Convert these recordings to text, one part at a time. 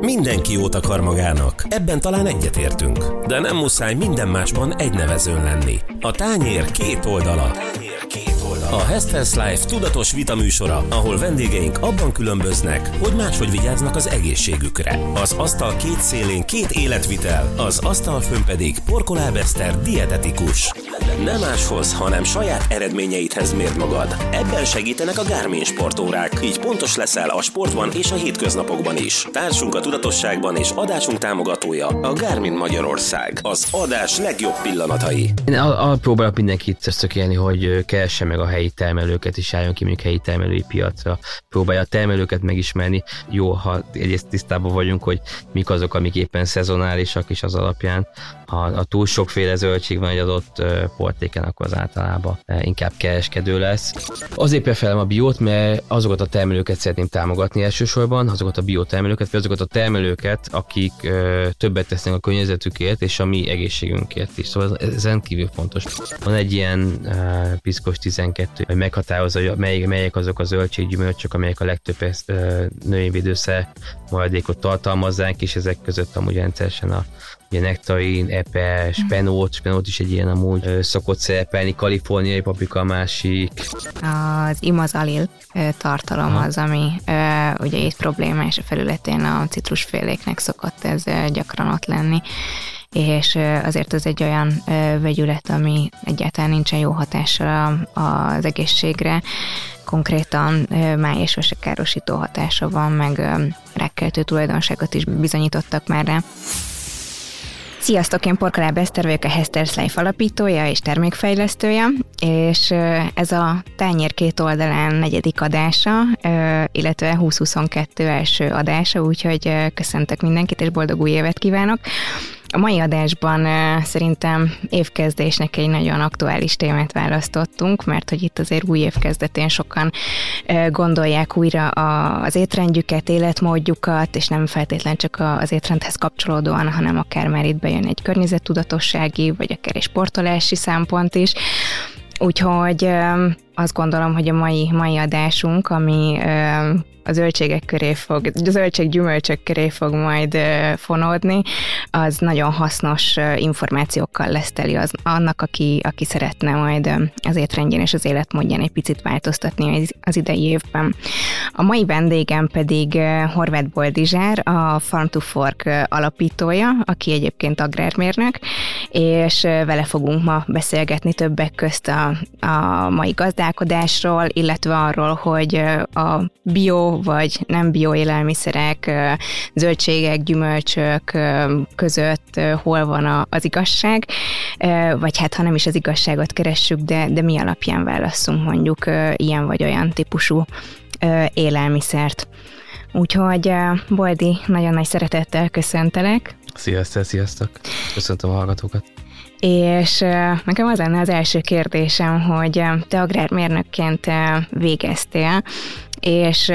Mindenki jót akar magának, ebben talán egyetértünk. De nem muszáj minden másban egy nevezőn lenni. A tányér két oldala. A Health Life tudatos vitaműsora, ahol vendégeink abban különböznek, hogy máshogy vigyáznak az egészségükre. Az asztal két szélén két életvitel, az asztal fönn pedig porkolábeszter dietetikus. Nem máshoz, hanem saját eredményeidhez mérd magad. Ebben segítenek a Garmin sportórák, így pontos leszel a sportban és a hétköznapokban is. Társunk a tudatosságban és adásunk támogatója a Garmin Magyarország. Az adás legjobb pillanatai. Én próbálok mindenkit szökélni, hogy keresse meg a helyi termelőket, és álljon ki mondjuk helyi termelői piacra. Próbálja a termelőket megismerni. Jó, ha egyrészt tisztában vagyunk, hogy mik azok, amik éppen szezonálisak, és az alapján, ha, ha túl sokféle zöldség van egy adott portéken, akkor az általában inkább kereskedő lesz. Azért preferálom a biót, mert azokat a termelőket szeretném támogatni elsősorban, azokat a biotermelőket, vagy azokat a termelőket, akik többet tesznek a környezetükért és a mi egészségünkért is. Szóval ez, rendkívül fontos. Van egy ilyen uh, piszkos 12, hogy meghatározza, hogy mely, melyek azok a zöldséggyümölcsök, amelyek a legtöbb növényvédőszer maradékot tartalmazzák, és ezek között amúgy rendszeresen a ugye nektarin, epe, spenót, spenót is egy ilyen amúgy ö, szokott szerepelni, kaliforniai paprika a másik. Az imazalil tartalom ha. az, ami ö, ugye itt problémás a felületén a citrusféléknek szokott ez ö, gyakran ott lenni és azért ez egy olyan vegyület, ami egyáltalán nincsen jó hatással az egészségre, konkrétan máj és károsító hatása van, meg rákkeltő tulajdonságot is bizonyítottak már rá. Sziasztok, én Porkaláb Eszter vagyok, a Hester's Life alapítója és termékfejlesztője, és ez a tányér két oldalán negyedik adása, illetve 2022 első adása, úgyhogy köszöntök mindenkit, és boldog új évet kívánok! A mai adásban szerintem évkezdésnek egy nagyon aktuális témát választottunk, mert hogy itt azért új évkezdetén sokan gondolják újra az étrendjüket, életmódjukat, és nem feltétlen csak az étrendhez kapcsolódóan, hanem akár már itt bejön egy környezettudatossági, vagy akár egy sportolási szempont is. Úgyhogy azt gondolom, hogy a mai, mai adásunk, ami a zöldségek köré fog, a zöldség gyümölcsök köré fog majd fonódni, az nagyon hasznos információkkal lesz teli az, annak, aki, aki szeretne majd az étrendjén és az életmódján egy picit változtatni az idei évben. A mai vendégem pedig Horváth Boldizsár, a Farm to Fork alapítója, aki egyébként agrármérnök, és vele fogunk ma beszélgetni többek közt a, a mai gazdálkodásról, illetve arról, hogy a bio vagy nem bioélelmiszerek, zöldségek, gyümölcsök között hol van az igazság, vagy hát ha nem is az igazságot keressük, de, de mi alapján válaszunk mondjuk ilyen vagy olyan típusú élelmiszert. Úgyhogy Boldi, nagyon nagy szeretettel köszöntelek. Sziasztok, sziasztok! Köszöntöm a hallgatókat! És nekem az lenne az első kérdésem, hogy te agrármérnökként végeztél, és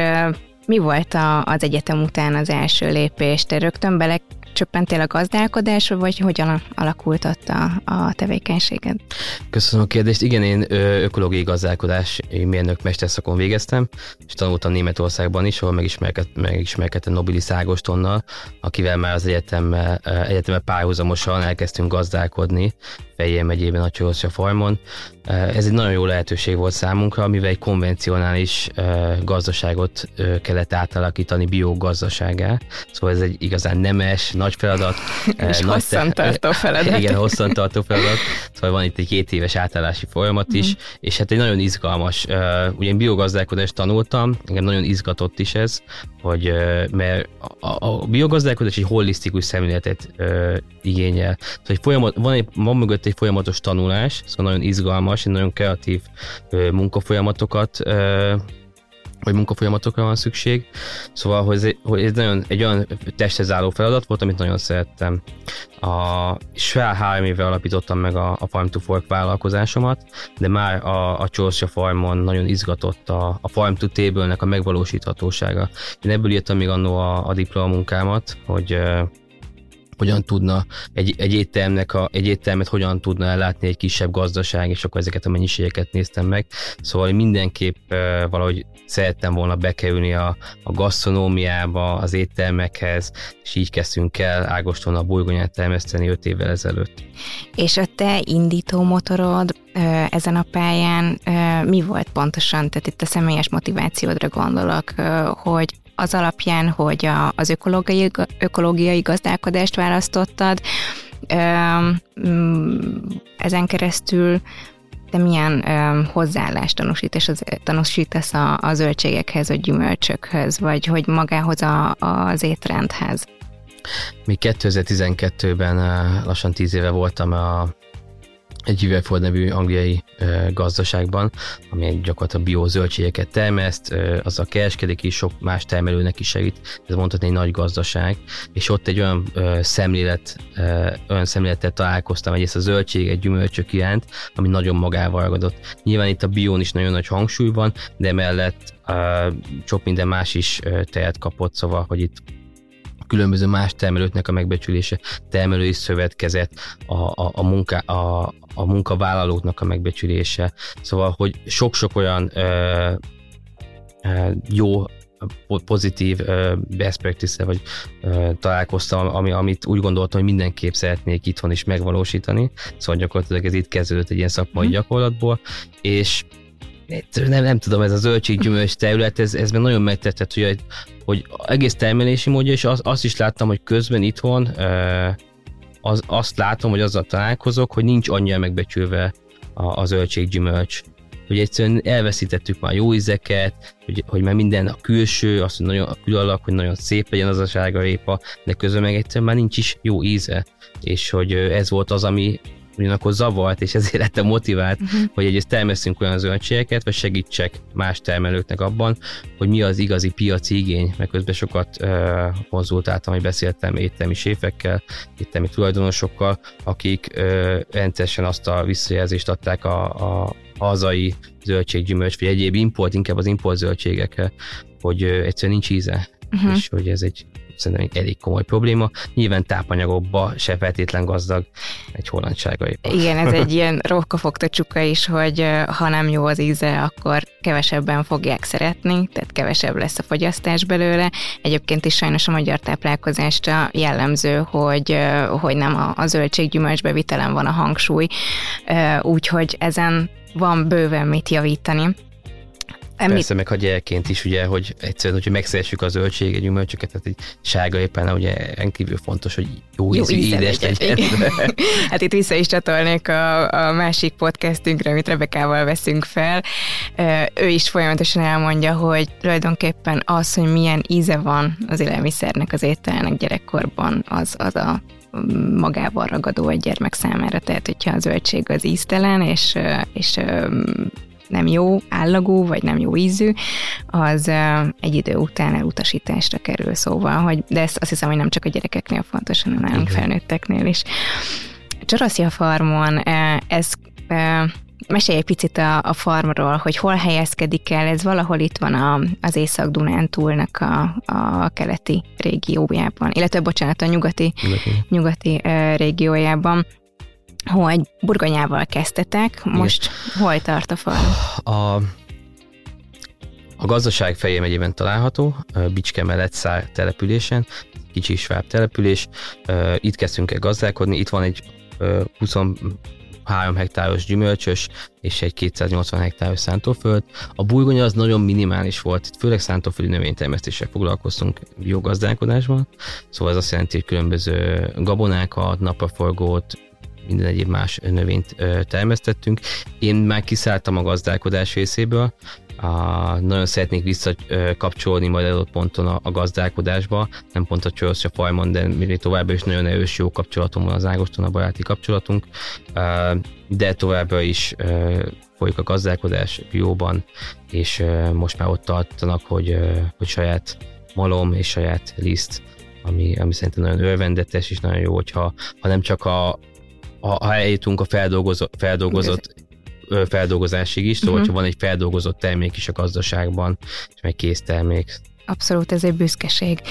mi volt a, az egyetem után az első lépés? Te rögtön bele csöppentél a gazdálkodásba, vagy hogyan alakult ott a, a tevékenységed? Köszönöm a kérdést. Igen, én ökológiai gazdálkodás mérnök mesterszakon végeztem, és tanultam Németországban is, ahol megismerkedtem, megismerkedtem Nobilis Ágostonnal, akivel már az egyetem, egyetemben párhuzamosan elkezdtünk gazdálkodni, Fejér megyében a Csorosja farmon. Ez egy nagyon jó lehetőség volt számunkra, mivel egy konvencionális gazdaságot kellett átalakítani biogazdaságá. Szóval ez egy igazán nemes, nagy feladat. És nagy hosszantartó feladat. Igen, hosszantartó feladat. Szóval van itt egy két éves átállási folyamat is, mm. és hát egy nagyon izgalmas. Ugye én biogazdálkodást tanultam, engem nagyon izgatott is ez, hogy mert a, a biogazdálkodás egy holisztikus szemléletet igényel. Szóval egy folyamat, van, egy, van mögött egy folyamatos tanulás, szóval nagyon izgalmas, egy nagyon kreatív munkafolyamatokat vagy munkafolyamatokra van szükség. Szóval, hogy ez, hogy ez nagyon egy olyan testhez álló feladat volt, amit nagyon szerettem. A, és fel három éve alapítottam meg a, a Farm to Fork vállalkozásomat, de már a, a Csorsa Farmon nagyon izgatott a, a Farm to Table-nek a megvalósíthatósága. Én ebből írtam még annó a, a diplomunkámat, hogy hogyan tudna egy, egy, éttermnek a, egy éttermet hogyan tudna ellátni egy kisebb gazdaság, és akkor ezeket a mennyiségeket néztem meg. Szóval mindenképp valahogy szerettem volna bekerülni a, a gasztronómiába, az éttermekhez, és így kezdtünk el Ágoston a bolygonyát termeszteni 5 évvel ezelőtt. És a te indító motorod ezen a pályán mi volt pontosan? Tehát itt a személyes motivációdra gondolok, hogy az alapján, hogy a, az ökológiai, ökológiai gazdálkodást választottad, mm, ezen keresztül te milyen hozzáállást tanúsítasz, az, tanúsítasz a, a zöldségekhez, a gyümölcsökhöz, vagy hogy magához a, az étrendhez? Mi 2012-ben lassan 10 éve voltam a egy Hüvelford nevű angliai ö, gazdaságban, ami gyakorlatilag biozöldségeket termeszt, ö, a kereskedik is, sok más termelőnek is segít, ez mondhatni egy nagy gazdaság, és ott egy olyan ö, szemlélet, ö, olyan szemlélettel találkoztam egyrészt a zöldség, egy gyümölcsök iránt, ami nagyon magával ragadott. Nyilván itt a bión is nagyon nagy hangsúly van, de mellett ö, sok minden más is ö, tejet kapott, szóval, hogy itt különböző más termelőknek a megbecsülése, termelői szövetkezet, a, a, a, munka, a, a munkavállalóknak a megbecsülése. Szóval, hogy sok-sok olyan ö, ö, jó pozitív best practice vagy találkoztam, ami, amit úgy gondoltam, hogy mindenképp szeretnék itthon is megvalósítani. Szóval gyakorlatilag ez itt kezdődött egy ilyen szakmai mm. gyakorlatból, és nem, nem tudom, ez a zöldséggyümölcs terület, ez, ez nagyon megtetett, hogy, hogy egész termelési módja, és az, azt is láttam, hogy közben itthon az, azt látom, hogy azzal találkozok, hogy nincs annyira megbecsülve a, a zöldséggyümölcs. Hogy egyszerűen elveszítettük már jó ízeket, hogy, hogy már minden a külső, azt, hogy nagyon a külalak, hogy nagyon szép legyen az a sárga répa, de közben meg egyszerűen már nincs is jó íze. És hogy ez volt az, ami ugyanakkor zavart, és ezért lettem motivált, uh-huh. hogy egyrészt termesszünk olyan zöldségeket, vagy segítsek más termelőknek abban, hogy mi az igazi piaci igény, mert közben sokat uh, konzultáltam, hogy beszéltem éttermi séfekkel, éttermi tulajdonosokkal, akik uh, rendszeresen azt a visszajelzést adták a, a hazai zöldséggyümölcs, vagy egyéb import, inkább az import zöldségekkel, hogy uh, egyszerűen nincs íze, uh-huh. és hogy ez egy szerintem egy elég komoly probléma. Nyilván tápanyagokba se feltétlen gazdag egy holland sárgaipa. Igen, ez egy ilyen rokkafogta csuka is, hogy ha nem jó az íze, akkor kevesebben fogják szeretni, tehát kevesebb lesz a fogyasztás belőle. Egyébként is sajnos a magyar táplálkozásra jellemző, hogy, hogy nem a, a zöldséggyümölcsbe vitelen van a hangsúly, úgyhogy ezen van bőven mit javítani. Említ... Persze, meg ha gyerekként is, ugye, hogy egyszerűen, hogyha megszeressük a zöldséget, gyümölcsöket, tehát egy sárga éppen, ugye rendkívül fontos, hogy jó, jó ízű, édes legyen. hát itt vissza is csatolnék a, a másik podcastünkre, amit Rebekával veszünk fel. Ő is folyamatosan elmondja, hogy tulajdonképpen az, hogy milyen íze van az élelmiszernek, az ételnek gyerekkorban, az, az a magával ragadó egy gyermek számára, tehát hogyha a zöldség az íztelen, és, és nem jó állagú, vagy nem jó ízű, az egy idő után elutasításra kerül szóval, hogy, de ezt azt hiszem, hogy nem csak a gyerekeknél fontos, hanem nálunk felnőtteknél is. Csaraszia farmon ez Mesélj egy picit a, a farmról, hogy hol helyezkedik el, ez valahol itt van a, az Észak-Dunántúlnak a, a keleti régiójában, illetve bocsánat, a nyugati, nyugati. nyugati uh, régiójában hogy burgonyával kezdtetek, most Igen. hol tart a farm? A, a gazdaság fejé megyében található, Bicske mellett száll településen, kicsi sváb település. Itt kezdtünk el gazdálkodni, itt van egy 23 hektáros gyümölcsös és egy 280 hektáros szántóföld. A burgonya az nagyon minimális volt, itt főleg szántóföldi növénytermesztéssel foglalkoztunk biogazdálkodásban, szóval ez azt jelenti, hogy különböző gabonákat, napraforgót, minden egyéb más növényt termesztettünk. Én már kiszálltam a gazdálkodás részéből, a, nagyon szeretnék visszakapcsolni majd adott ponton a, a gazdálkodásba, nem pont a Csörsz Fajmon, de még továbbra is nagyon erős jó kapcsolatom van az Ágoston, a baráti kapcsolatunk, de továbbra is folyik a gazdálkodás bióban, és most már ott tartanak, hogy, hogy saját malom és saját liszt, ami, ami szerintem nagyon örvendetes, és nagyon jó, hogyha ha nem csak a, ha eljutunk a feldolgozott, feldolgozott feldolgozásig is, szóval uh-huh. ha van egy feldolgozott termék is a gazdaságban, és meg kész termék, abszolút ez egy büszkeség.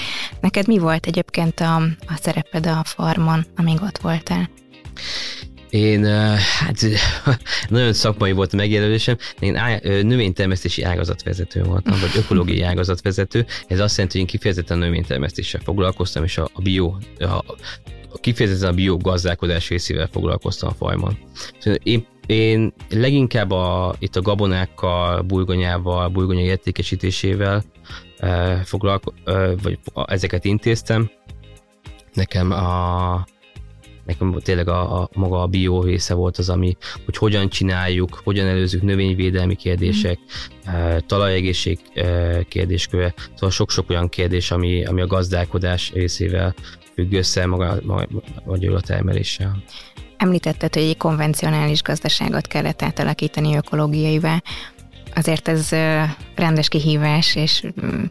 Neked mi volt egyébként a, a szereped a farmon, amíg ott voltál? Én, hát nagyon szakmai volt a megjelölésem, én á, növénytermesztési ágazatvezető voltam, vagy ökológiai ágazatvezető. Ez azt jelenti, hogy én kifejezetten növénytermesztéssel foglalkoztam, és a, a bio, a, kifejezetten a biogazdálkodás részével foglalkoztam a fajban. Szóval én, én leginkább a, itt a gabonákkal, burgonyával, burgonya értékesítésével e, foglalko, e, vagy ezeket intéztem. Nekem a nekem tényleg a, a maga a bio része volt az, ami, hogy hogyan csináljuk, hogyan előzzük növényvédelmi kérdések, mm. talajegészség kérdésköve, szóval sok-sok olyan kérdés, ami, ami a gazdálkodás részével függ össze maga, maga, maga a termeléssel. Említetted, hogy egy konvencionális gazdaságot kellett átalakítani ökológiaivá. Azért ez rendes kihívás, és mm,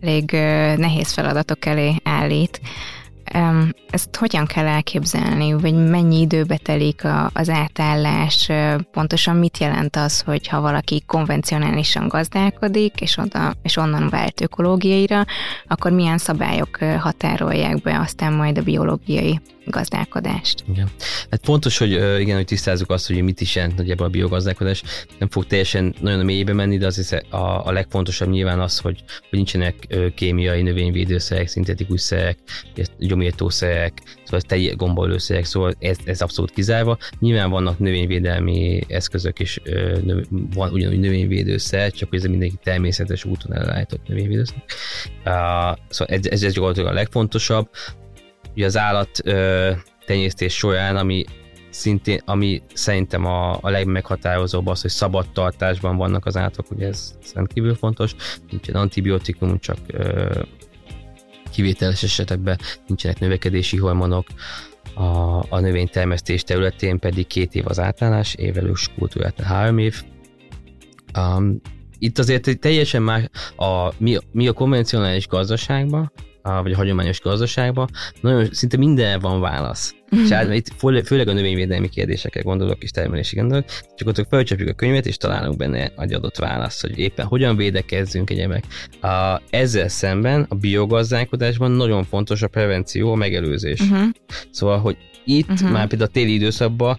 elég nehéz feladatok elé állít. Ezt hogyan kell elképzelni, vagy mennyi időbe telik az átállás? Pontosan mit jelent az, hogy ha valaki konvencionálisan gazdálkodik, és, oda, és onnan vált ökológiaira, akkor milyen szabályok határolják be aztán majd a biológiai gazdálkodást. Igen. Hát fontos, hogy igen, hogy tisztázzuk azt, hogy mit is jelent nagyjából a biogazdálkodás. Nem fog teljesen nagyon a mélyébe menni, de az a, a legfontosabb nyilván az, hogy, hogy nincsenek kémiai növényvédőszerek, szintetikus szerek, gyomírtószerek, szóval teljes gombolőszerek, szóval ez, ez abszolút kizárva. Nyilván vannak növényvédelmi eszközök növ, van ugyanúgy növényvédőszer, csak hogy ez mindenki természetes úton elállított növényvédőszer. Szóval ez, ez, ez gyakorlatilag a legfontosabb ugye az állat tenyésztés során, ami szintén, ami szerintem a, a legmeghatározóbb az, hogy szabad tartásban vannak az állatok, ugye ez rendkívül fontos, nincsen antibiotikum, csak ö, kivételes esetekben nincsenek növekedési hormonok, a, a növénytermesztés területén pedig két év az átállás, évelős kultúrát három év. Um, itt azért teljesen más, a, mi, mi a konvencionális gazdaságban, a, vagy a hagyományos gazdaságban, nagyon szinte minden van válasz. Mm-hmm. És hát itt főleg a növényvédelmi kérdésekre gondolok és termelési gondolok, csak ott felcsapjuk a könyvet, és találunk benne egy adott választ, hogy éppen hogyan védekezzünk egyemek. A, ezzel szemben a biogazdálkodásban nagyon fontos a prevenció, a megelőzés. Uh-huh. Szóval, hogy itt uh-huh. már például a téli időszakban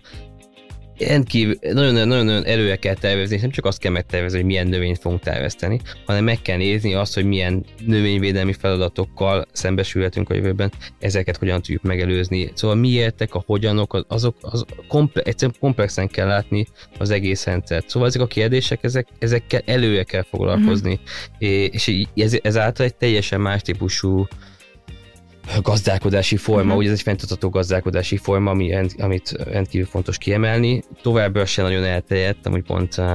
rendkívül, nagyon-nagyon erőre kell tervezni, és nem csak azt kell megtervezni, hogy milyen növényt fogunk terveszteni, hanem meg kell nézni azt, hogy milyen növényvédelmi feladatokkal szembesülhetünk a jövőben, ezeket hogyan tudjuk megelőzni. Szóval miértek, a hogyanok, azok, az komple- egyszerűen komplexen kell látni az egész rendszert. Szóval ezek a kérdések, ezek, ezekkel előre kell foglalkozni, uh-huh. és ez, ezáltal egy teljesen más típusú gazdálkodási forma, uh-huh. ugye ez egy fenntartható gazdálkodási forma, ami rend, amit rendkívül fontos kiemelni. Továbbra sem nagyon elterjedt, amúgy pont uh,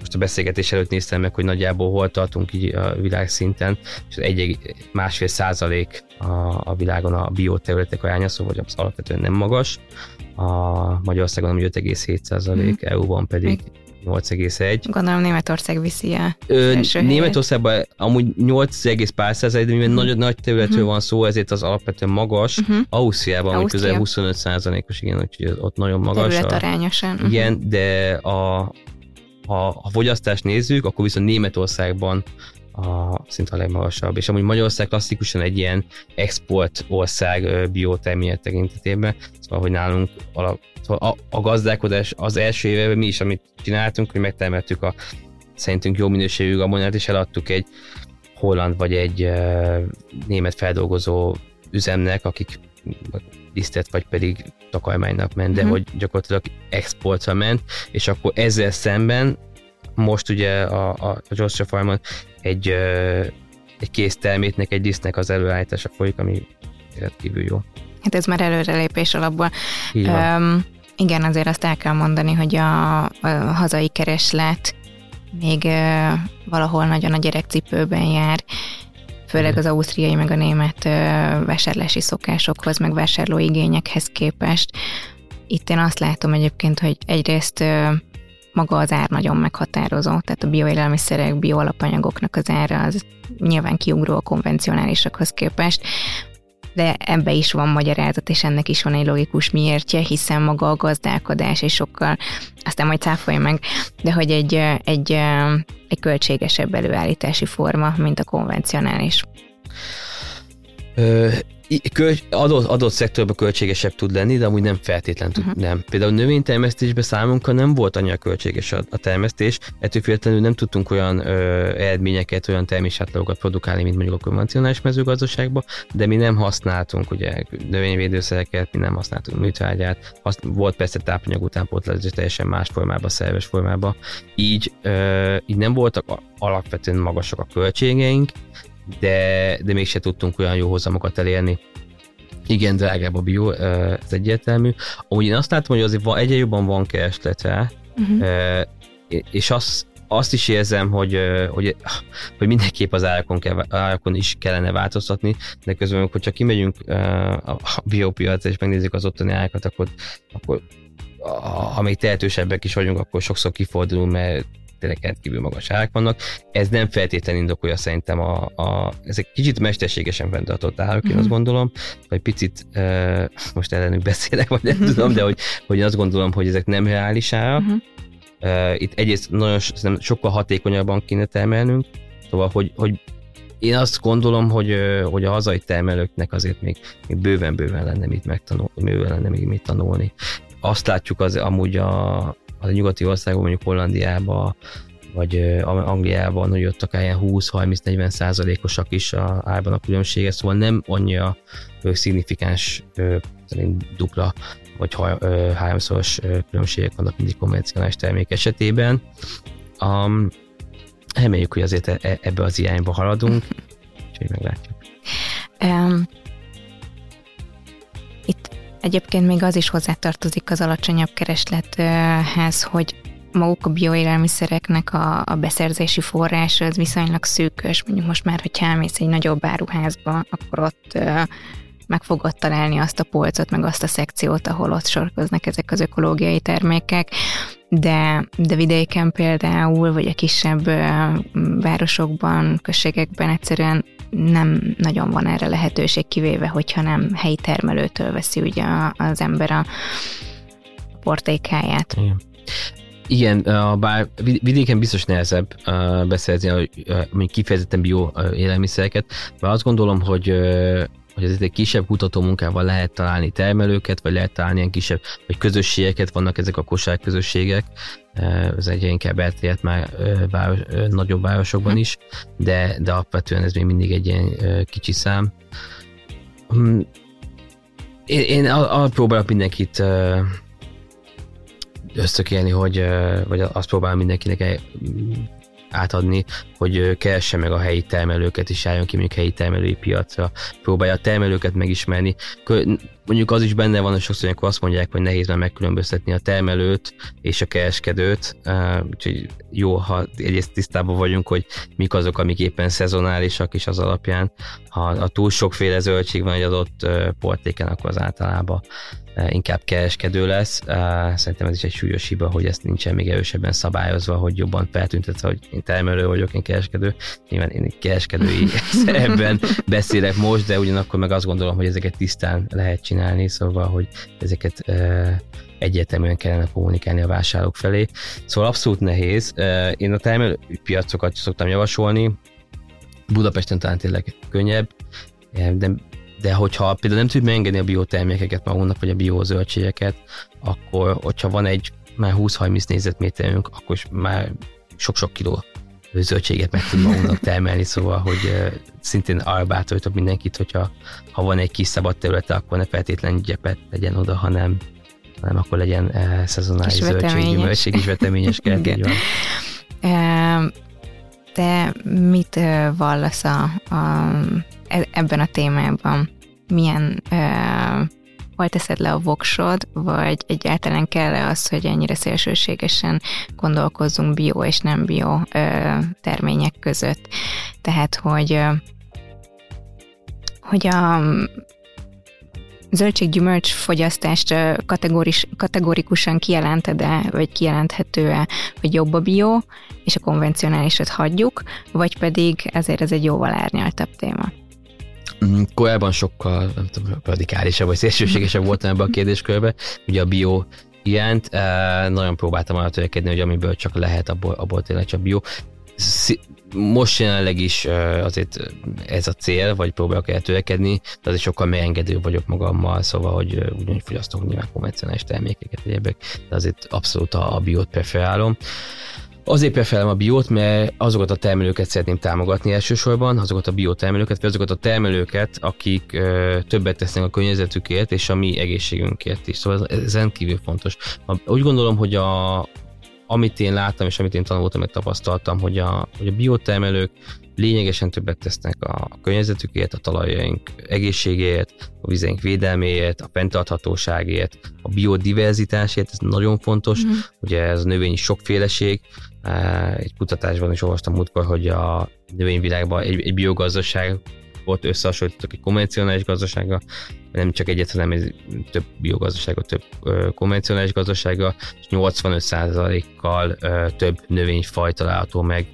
most a beszélgetés előtt néztem meg, hogy nagyjából hol tartunk így a világszinten, és egy másfél százalék a, a világon a bioterületek aránya, szóval az alapvetően nem magas. A Magyarországon 5,7 százalék, uh-huh. EU-ban pedig 8,1. Gondolom Németország viszi a Ö, Németországban amúgy 8, pár százalék, de mivel uh-huh. nagy, nagy területről uh-huh. van szó, ezért az alapvetően magas. Uh-huh. Ausztriában Ausztria. közel 25 százalékos, igen, úgyhogy ott nagyon magas. Terület arányosan. Uh-huh. Igen, de a, ha a fogyasztást nézzük, akkor viszont Németországban a, szinte a legmagasabb. És amúgy Magyarország klasszikusan egy ilyen export ország biotermélet tekintetében, szóval, hogy nálunk alap, szóval a, a gazdálkodás az első évben mi is, amit csináltunk, hogy megtermeltük a szerintünk jó minőségű gabonát, és eladtuk egy holland vagy egy uh, német feldolgozó üzemnek, akik lisztet, vagy pedig takarmánynak ment, de uh-huh. hogy gyakorlatilag exportra ment, és akkor ezzel szemben most ugye a, a, a Georgia Farmon egy, egy kész termétnek, egy disznek az előállítása folyik, ami rendkívül jó. Hát ez már előrelépés alapból. Um, igen, azért azt el kell mondani, hogy a, a hazai kereslet még uh, valahol nagyon a gyerekcipőben jár, főleg az ausztriai meg a német uh, vásárlási szokásokhoz, meg vásárlóigényekhez képest. Itt én azt látom egyébként, hogy egyrészt uh, maga az ár nagyon meghatározó, tehát a bioélelmiszerek, bioalapanyagoknak az ára az nyilván kiugró a konvencionálisakhoz képest. de ebbe is van magyarázat, és ennek is van egy logikus miértje, hiszen maga a gazdálkodás és sokkal, aztán majd cáfolja meg, de hogy egy, egy, egy költségesebb előállítási forma, mint a konvencionális. Adott, adott szektorban költségesebb tud lenni, de amúgy nem feltétlenül tud, uh-huh. nem. Például növénytermesztésben számunkra nem volt annyira költséges a, a termesztés, ettől függetlenül nem tudtunk olyan ö, eredményeket, olyan termésátlagokat produkálni, mint mondjuk a konvencionális mezőgazdaságban, de mi nem használtunk ugye növényvédőszereket, mi nem használtunk műtrágyát, azt, volt persze tápanyag utánpótlás, teljesen más formában, szerves formában. Így, ö, így nem voltak alapvetően magasak a költségeink, de, de mégse tudtunk olyan jó hozamokat elérni. Igen, drágább a bio, ez egyértelmű. Amúgy én azt látom, hogy azért egyre jobban van kereslet rá, uh-huh. és azt, azt is érzem, hogy, hogy, hogy mindenképp az árakon, kell, árakon is kellene változtatni, de közben, hogyha kimegyünk a biopiac és megnézzük az ottani árakat, akkor, akkor ha még tehetősebbek is vagyunk, akkor sokszor kifordulunk, mert tényleg rendkívül magas árak vannak. Ez nem feltétlenül indokolja szerintem a, a ezek kicsit mesterségesen fenntartott árak, én azt mhm. gondolom, vagy picit, uh, most ellenük beszélek, vagy nem tudom, de hogy, hogy én azt gondolom, hogy ezek nem reális árak. Uh, itt egyrészt nagyon sokkal hatékonyabban kéne termelnünk, szóval, hogy, hogy én azt gondolom, hogy, hogy a hazai termelőknek azért még, még bőven-bőven lenne mit megtanulni, bőven lenne még mit tanulni. Azt látjuk az amúgy a, a nyugati országban, mondjuk Hollandiában, vagy Angliában, hogy ott akár ilyen 20-30-40 százalékosak is a árban a különbsége, szóval nem annyira szignifikáns szerint dupla vagy háromszoros különbségek vannak mindig konvencionális termék esetében. Um, reméljük, hogy azért e, e, ebbe az irányba haladunk, úgyhogy meglátjuk. Um, Egyébként még az is hozzátartozik az alacsonyabb kereslethez, hogy maguk a bioélelmiszereknek a, a beszerzési forrás az viszonylag szűkös. Mondjuk most már, hogyha elmész egy nagyobb áruházba, akkor ott meg fogod találni azt a polcot, meg azt a szekciót, ahol ott sorkoznak ezek az ökológiai termékek, de, de vidéken például, vagy a kisebb városokban, községekben egyszerűen nem nagyon van erre lehetőség, kivéve, hogyha nem helyi termelőtől veszi ugye az ember a portékáját. Igen. Igen, bár vidéken biztos nehezebb beszerezni a, mondjuk kifejezetten bio élelmiszereket, mert azt gondolom, hogy hogy ez egy kisebb kutató munkával lehet találni termelőket, vagy lehet találni ilyen kisebb, vagy közösségeket, vannak ezek a kosár közösségek, ez egyre inkább elterjedt már város, nagyobb városokban is, de, de alapvetően ez még mindig egy ilyen kicsi szám. Hm, én, én arra próbálok mindenkit összökélni, hogy, vagy azt próbálom mindenkinek átadni, hogy keresse meg a helyi termelőket, és álljon ki mondjuk helyi termelői piacra, próbálja a termelőket megismerni. Mondjuk az is benne van, hogy sokszor amikor azt mondják, hogy nehéz már megkülönböztetni a termelőt és a kereskedőt, úgyhogy jó, ha egyrészt tisztában vagyunk, hogy mik azok, amik éppen szezonálisak, és az alapján, ha, ha túl sokféle zöldség van egy adott portéken, akkor az általában inkább kereskedő lesz. Eh, szerintem ez is egy súlyos hiba, hogy ezt nincsen még erősebben szabályozva, hogy jobban feltüntetve, hogy én termelő vagyok, én kereskedő. Nyilván én kereskedői szerepben beszélek most, de ugyanakkor meg azt gondolom, hogy ezeket tisztán lehet csinálni, szóval, hogy ezeket eh, egyértelműen kellene kommunikálni a vásárlók felé. Szóval abszolút nehéz. Én a termelőpiacokat szoktam javasolni, Budapesten talán tényleg könnyebb, de de hogyha például nem tudjuk megengedni a biotermékeket magunknak, vagy a biozöldségeket, akkor hogyha van egy már 20-30 négyzetméterünk, akkor már sok-sok kiló zöldséget meg tud magunknak termelni, szóval, hogy szintén arra bátorítok mindenkit, hogyha ha van egy kis szabad területe, akkor ne feltétlenül gyepet legyen oda, hanem, hanem akkor legyen uh, szezonális zöldség, gyümölcség is veteményes így van. Te mit vallasz a, a E, ebben a témában milyen uh, hol teszed le a voksod, vagy egyáltalán kell-e az, hogy ennyire szélsőségesen gondolkozzunk bio és nem bio uh, termények között. Tehát, hogy uh, hogy a zöldséggyümölcs fogyasztást kategoris, kategorikusan kijelented-e, vagy kijelenthető-e, hogy jobb a bio, és a konvencionálisat hagyjuk, vagy pedig ezért ez egy jóval árnyaltabb téma? Mm, korábban sokkal nem tudom, radikálisabb vagy szélsőségesebb voltam ebbe a kérdéskörbe. Ugye a bio ilyent, nagyon próbáltam arra törekedni, hogy amiből csak lehet, abból, abból tényleg csak bio. Most jelenleg is azért ez a cél, vagy próbálok el törekedni, de azért sokkal megengedő vagyok magammal, szóval, hogy ugyanúgy fogyasztok nyilván konvencionális termékeket, egyébek, de azért abszolút a, a biót preferálom. Azért preferálom a biót, mert azokat a termelőket szeretném támogatni elsősorban, azokat a biotermelőket, vagy azokat a termelőket, akik ö, többet tesznek a környezetükért és a mi egészségünkért is. Szóval ez rendkívül fontos. Úgy gondolom, hogy a, amit én láttam, és amit én tanultam, meg tapasztaltam, hogy a, hogy a biotermelők lényegesen többet tesznek a környezetükért, a talajaink egészségéért, a vizeink védelméért, a fenntarthatóságért, a biodiverzitásért, ez nagyon fontos, uh-huh. ugye ez a növényi sokféleség, egy kutatásban is olvastam múltkor, hogy a növényvilágban egy, egy biogazdaság ott összehasonlítottak egy konvencionális gazdasága, nem csak egyet, hanem több biogazdasága, több ö, konvencionális gazdasága, és 85%-kal ö, több növényfaj található meg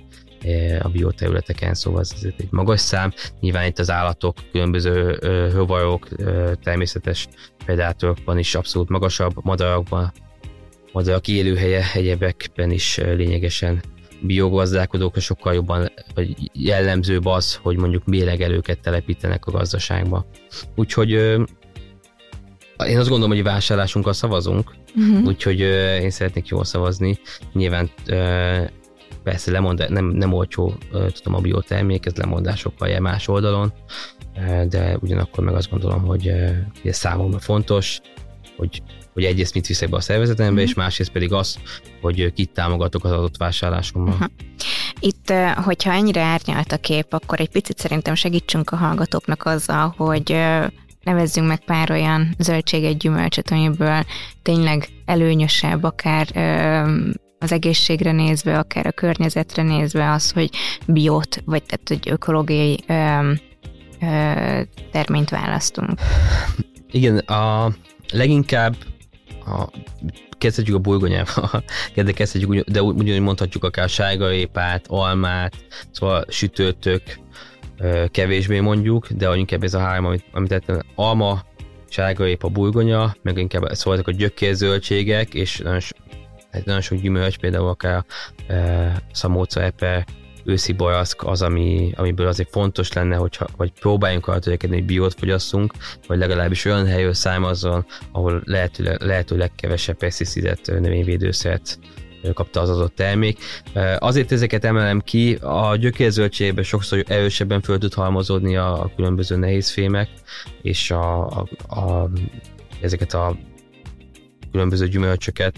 a bioterületeken, szóval ez egy magas szám. Nyilván itt az állatok, különböző hővajok, természetes predátorokban is abszolút magasabb, madarakban madarak élőhelye egyebekben is lényegesen biogazdálkodókra sokkal jobban vagy jellemzőbb az, hogy mondjuk mélegelőket telepítenek a gazdaságba. Úgyhogy én azt gondolom, hogy vásárlásunkkal szavazunk, uh-huh. úgyhogy én szeretnék jól szavazni. Nyilván persze lemond, nem, nem olcsó, tudom, a biotermék, ez lemondásokkal jel más oldalon, de ugyanakkor meg azt gondolom, hogy ez számomra fontos, hogy hogy egyrészt mit viszek be a szervezetembe, uh-huh. és másrészt pedig az, hogy kit támogatok az adott vásárlásommal. Uh-huh. Itt, hogyha ennyire árnyalt a kép, akkor egy picit szerintem segítsünk a hallgatóknak azzal, hogy nevezzünk meg pár olyan zöldséget, gyümölcsöt, amiből tényleg előnyösebb, akár az egészségre nézve, akár a környezetre nézve az, hogy biót, vagy tehát, hogy ökológiai terményt választunk. Igen, a leginkább a, kezdhetjük a burgonyával, de kezdhetjük, de ugyanúgy mondhatjuk akár sárgaépát, almát, szóval sütőtök, kevésbé mondjuk, de inkább ez a három, amit, amit tettem, alma, sárgaépa, burgonya, meg inkább szóval ezek a gyökérzöldségek, és nagyon, hát nagyon sok gyümölcs, például akár e, szamóca, epe, őszi bajaszk az, ami, amiből azért fontos lenne, hogyha, vagy próbáljunk arra törekedni, hogy biót fogyasszunk, vagy legalábbis olyan helyről származzon, ahol lehető, lehető legkevesebb peszticidet, növényvédőszert kapta az adott termék. Azért ezeket emelem ki, a gyökérzöldségben sokszor erősebben föl tud halmozódni a, a különböző nehézfémek, és a, a, a, ezeket a különböző gyümölcsöket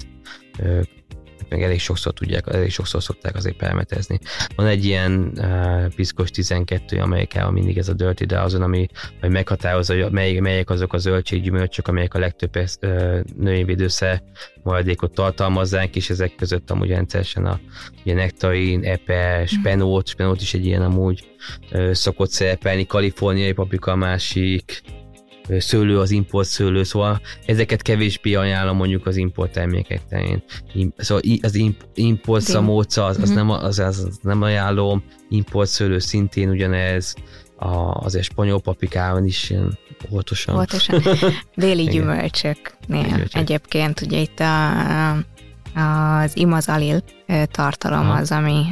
meg elég sokszor tudják, elég sokszor szokták azért permetezni. Van egy ilyen uh, piszkos 12, amelyikkel mindig ez a dirty, de azon, ami hogy meghatározza, hogy mely, melyek azok a zöldséggyümölcsök, amelyek a legtöbb uh, növényvédőszer maradékot tartalmazzák, és ezek között amúgy rendszeresen a ugye nektarin, epe, spenót, spenót is egy ilyen amúgy uh, szokott szerepelni, kaliforniai paprika másik, szőlő az import szőlő, szóval ezeket kevésbé ajánlom mondjuk az import termékek terén. Szóval az import szamóca, az, az, mhm. nem, az, az nem ajánlom, import szőlő szintén ugyanez, a, azért spanyol paprikában is ilyen óvatosan. Óvatosan. Déli gyümölcsöknél egyébként ugye itt a, az imazalil tartalom Aha. az, ami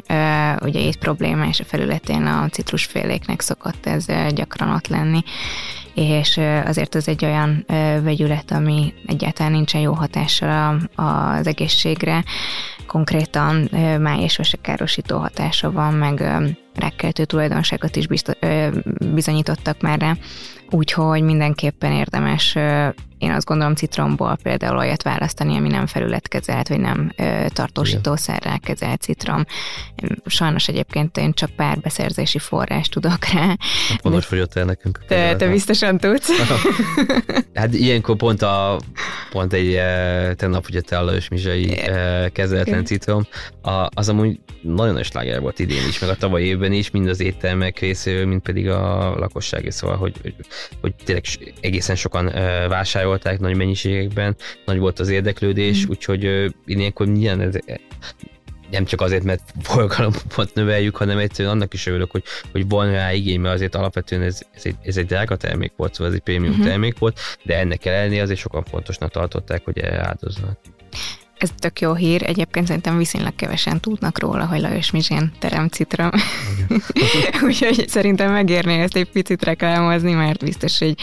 ugye itt problémás a felületén a citrusféléknek szokott ez gyakran ott lenni, és azért ez egy olyan vegyület, ami egyáltalán nincsen jó hatással az egészségre, konkrétan máj és károsító hatása van, meg rákkeltő tulajdonságot is bizonyítottak már rá, úgyhogy mindenképpen érdemes én azt gondolom citromból például olyat választani, ami nem felületkezelt, vagy nem ö, tartósítószerrel kezelt citrom. Sajnos egyébként én csak pár beszerzési forrás tudok rá. Pontos de... fogyott el nekünk. Te, te biztosan tudsz. hát ilyenkor pont, a, pont egy tegnap ugye te Alajos Mizsai kezeletlen citrom, a, az amúgy nagyon nagy sláger volt idén is, meg a tavaly évben is, mind az éttermek részéről, mind pedig a lakosság, szóval, hogy, hogy, hogy tényleg egészen sokan vásárolják vásárolták nagy mennyiségekben, nagy volt az érdeklődés, mm. úgyhogy ilyenkor milyen ez, nem csak azért, mert forgalomot növeljük, hanem egyszerűen annak is örülök, hogy, hogy van rá igény, mert azért alapvetően ez, ez, egy, ez egy drága termék volt, szóval ez egy prémium uh-huh. termék volt, de ennek ellenére azért sokan fontosnak tartották, hogy erre áldoznak. Ez tök jó hír, egyébként szerintem viszonylag kevesen tudnak róla, hogy Lajos Mizsén terem citrom. Úgyhogy szerintem megérné ezt egy picit reklámozni, mert biztos, hogy,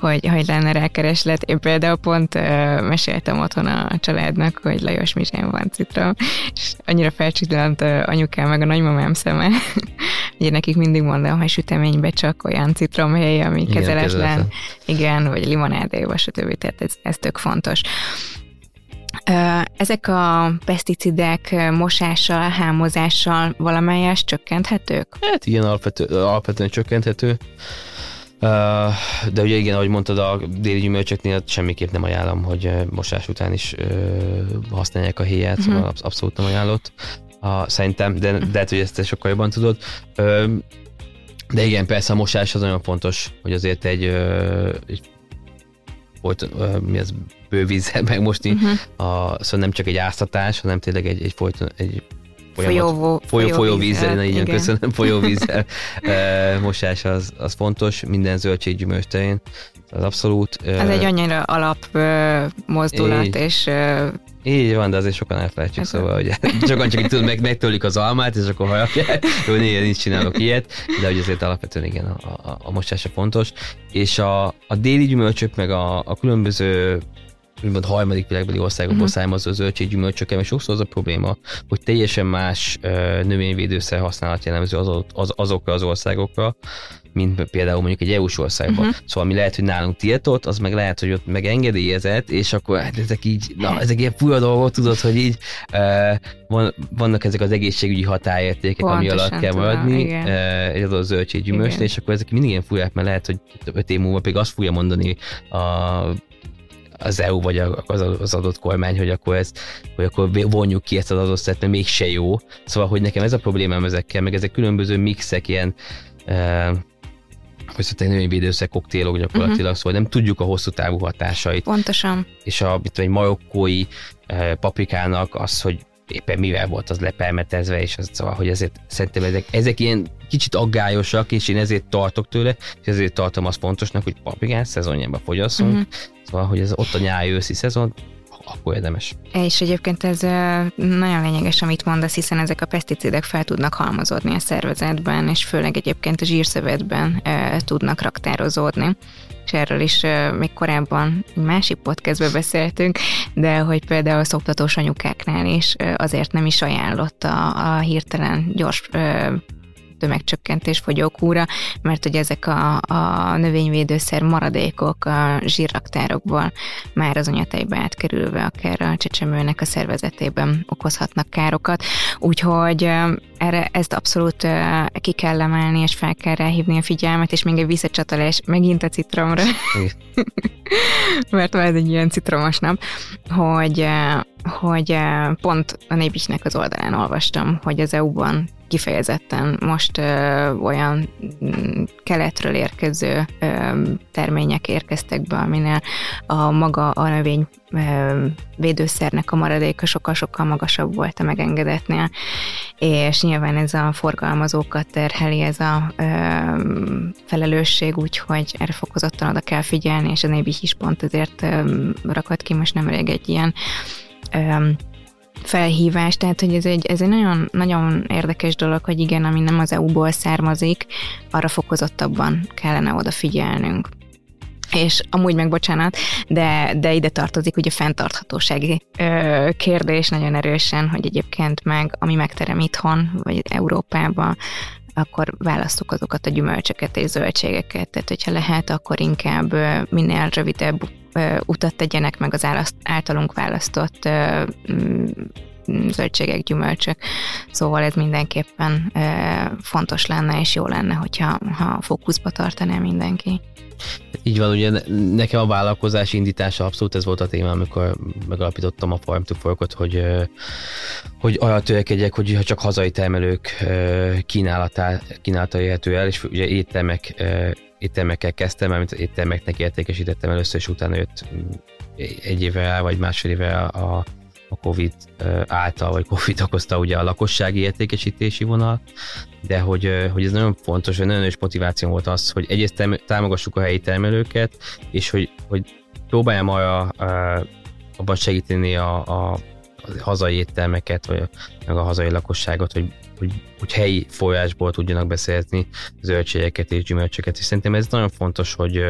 hogy, hogy lenne rá kereslet. Én például pont uh, meséltem otthon a családnak, hogy Lajos Mizsén van citrom, és annyira felcsillant uh, anyukám meg a nagymamám szeme. Ugye nekik mindig mondom, hogy süteménybe csak olyan citromhely, ami kezeletlen, igen, vagy limonádéba, stb. Tehát ez, ez tök fontos. Ezek a peszticidek mosással, hámozással valamelyes csökkenthetők? Hát igen, alapvető, alapvetően csökkenthető. De ugye igen, ahogy mondtad, a déli gyümölcsöknél semmiképp nem ajánlom, hogy mosás után is használják a héját, uh-huh. szóval abszolút nem ajánlott. Szerintem, de, de lehet, hogy ezt te sokkal jobban tudod. De igen, persze a mosás az nagyon fontos, hogy azért egy, egy volt, mi az bővízzel megmosni, uh-huh. a, szóval nem csak egy áztatás, hanem tényleg egy, egy, folyton, egy folyó, folyó, folyóvízzel, igen, igen, köszönöm, folyóvízzel mosás az, az fontos, minden zöldséggyümölcs terén, az abszolút. Ez egy annyira alap mozdulat, így, és így van, de azért sokan elfelejtjük, szóval, hogy sokan csak tudod, meg, megtölik az almát, és akkor hajapják, hogy néha nincs csinálok ilyet, de hogy azért alapvetően igen, a, a, a mosása fontos. És a, a déli gyümölcsök, meg a, a különböző úgymond harmadik világbeli országokból uh-huh. származó zöldséggyümölcsökkel, mert sokszor az a probléma, hogy teljesen más uh, növényvédőszer használat jellemző az, az, azokra az országokra, mint például mondjuk egy EU-s országban. Uh-huh. Szóval mi lehet, hogy nálunk tiltott, az meg lehet, hogy ott meg engedélyezett, és akkor hát ezek így, na, ezek ilyen fura dolgok, tudod, hogy így uh, van, vannak ezek az egészségügyi határértékek, ami alatt kell maradni uh, egy adott zöldséggyümölcsnél, és akkor ezek mindig ilyen furák, mert lehet, hogy öt év múlva pedig azt fogja mondani a az EU vagy az, az adott kormány, hogy akkor, ezt, hogy akkor vonjuk ki ezt az adott szert, mert mégse jó. Szóval, hogy nekem ez a problémám ezekkel, meg ezek különböző mixek, ilyen e, hogy szóval növényvédőszer koktélok gyakorlatilag, uh-huh. szóval nem tudjuk a hosszú távú hatásait. Pontosan. És a mit egy marokkói e, paprikának az, hogy éppen mivel volt az lepelmetezve, és az, szóval, hogy ezért szerintem ezek, ezek ilyen kicsit aggályosak, és én ezért tartok tőle, és ezért tartom azt fontosnak, hogy paprikán szezonjában fogyasszunk, uh-huh. szóval, hogy ez ott a nyáj-őszi szezon, akkor érdemes. És egyébként ez nagyon lényeges, amit mondasz, hiszen ezek a peszticidek fel tudnak halmozódni a szervezetben, és főleg egyébként a zsírszövetben tudnak raktározódni és erről is még korábban egy másik podcastben beszéltünk, de hogy például a szoptatós anyukáknál is azért nem is ajánlott a, a hirtelen gyors tömegcsökkentés fogyókúra, mert hogy ezek a, a növényvédőszer maradékok a zsírraktárokból már az anyatejbe átkerülve akár a csecsemőnek a szervezetében okozhatnak károkat, úgyhogy erre ezt abszolút ki kell emelni, és fel kell ráhívni a figyelmet, és még egy visszacsatolás megint a citromra, mert ez egy ilyen citromos nap, hogy, hogy pont a Népicnek az oldalán olvastam, hogy az EU-ban kifejezetten most ö, olyan mm, keletről érkező ö, termények érkeztek be, aminél a maga a növény ö, védőszernek a maradéka sokkal-sokkal magasabb volt a megengedetnél, és nyilván ez a forgalmazókat terheli ez a ö, felelősség, úgyhogy erre fokozottan oda kell figyelni, és a Nébi is pont ezért ö, rakott ki most nemrég egy ilyen ö, felhívás, tehát hogy ez egy, ez egy nagyon, nagyon érdekes dolog, hogy igen, ami nem az EU-ból származik, arra fokozottabban kellene odafigyelnünk. És amúgy meg bocsánat, de, de ide tartozik ugye a fenntarthatósági ö, kérdés nagyon erősen, hogy egyébként meg ami megterem itthon, vagy Európában, akkor választok azokat a gyümölcsöket és zöldségeket, tehát hogyha lehet, akkor inkább minél rövidebb utat tegyenek meg az általunk választott zöldségek, gyümölcsök. Szóval ez mindenképpen fontos lenne, és jó lenne, hogyha ha fókuszba tartaná mindenki. Így van, ugye nekem a vállalkozás indítása abszolút ez volt a téma, amikor megalapítottam a Farm to Forkot, hogy, hogy arra törekedjek, hogy csak hazai termelők kínálatá, kínálata érhető el, és ugye éttermek, éttermekkel kezdtem, mert éttermeknek értékesítettem először, és utána jött egy évvel vagy másfél évvel a a Covid által, vagy Covid okozta ugye a lakossági értékesítési vonal, de hogy, hogy ez nagyon fontos, hogy nagyon is motiváció volt az, hogy egyrészt támogassuk a helyi termelőket, és hogy, hogy próbáljam a, a, abban segíteni a, a, a hazai éttermeket, vagy a, meg a hazai lakosságot, hogy, hogy, hogy helyi folyásból tudjanak beszerezni zöldségeket és gyümölcsöket, és szerintem ez nagyon fontos, hogy,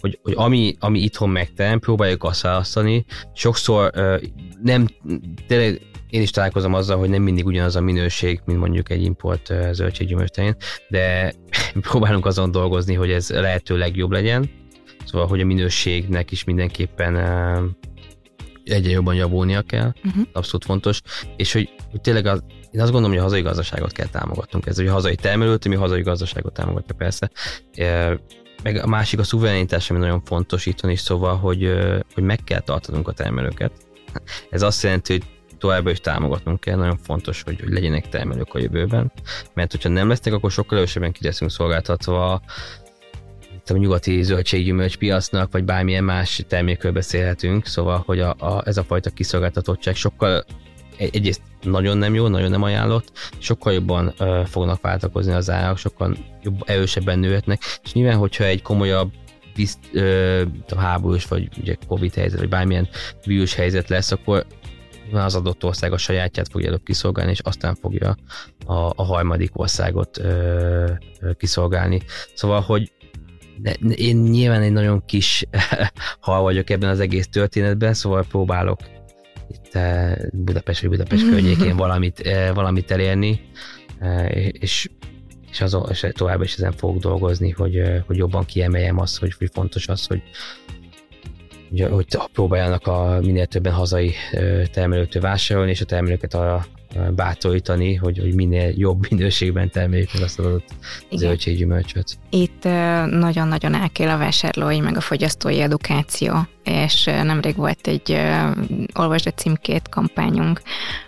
hogy, hogy ami, ami itthon megterem, próbáljuk azt választani. Sokszor uh, nem, tényleg én is találkozom azzal, hogy nem mindig ugyanaz a minőség, mint mondjuk egy import uh, zöldséggyümölcs de próbálunk azon dolgozni, hogy ez lehető legjobb legyen. Szóval, hogy a minőségnek is mindenképpen egyre jobban javulnia kell, uh-huh. abszolút fontos, és hogy, hogy tényleg az, én azt gondolom, hogy a hazai gazdaságot kell támogatnunk. Ez, hogy a hazai termelőt, ami a hazai gazdaságot támogatja persze meg a másik a szuverenitás, ami nagyon fontos itthon is, szóval, hogy, hogy meg kell tartanunk a termelőket. Ez azt jelenti, hogy továbbra is támogatnunk kell, nagyon fontos, hogy, hogy legyenek termelők a jövőben, mert hogyha nem lesznek, akkor sokkal erősebben ki leszünk szolgáltatva a nyugati zöldséggyümölcs piacnak, vagy bármilyen más termékről beszélhetünk, szóval, hogy a, a, ez a fajta kiszolgáltatottság sokkal egyrészt nagyon nem jó, nagyon nem ajánlott, sokkal jobban ö, fognak váltakozni az árak, sokkal jobb, erősebben nőhetnek, és nyilván, hogyha egy komolyabb bizt, ö, háborús, vagy ugye Covid helyzet, vagy bármilyen vírus helyzet lesz, akkor az adott ország a sajátját fogja előbb kiszolgálni, és aztán fogja a, a harmadik országot ö, ö, kiszolgálni. Szóval, hogy de én nyilván egy nagyon kis hal vagyok ebben az egész történetben, szóval próbálok itt Budapest vagy Budapest környékén valamit, valamit elérni, és és, azon, és tovább is ezen fogok dolgozni, hogy, hogy jobban kiemeljem azt, hogy, hogy fontos az, hogy, hogy, hogy próbáljanak a minél többen hazai termelőtől vásárolni, és a termelőket arra bátorítani, hogy, hogy minél jobb minőségben termeljük meg azt adott zöldséggyümölcsöt. Itt nagyon-nagyon elkél a vásárlói, meg a fogyasztói edukáció, és nemrég volt egy Olvasd a címkét kampányunk,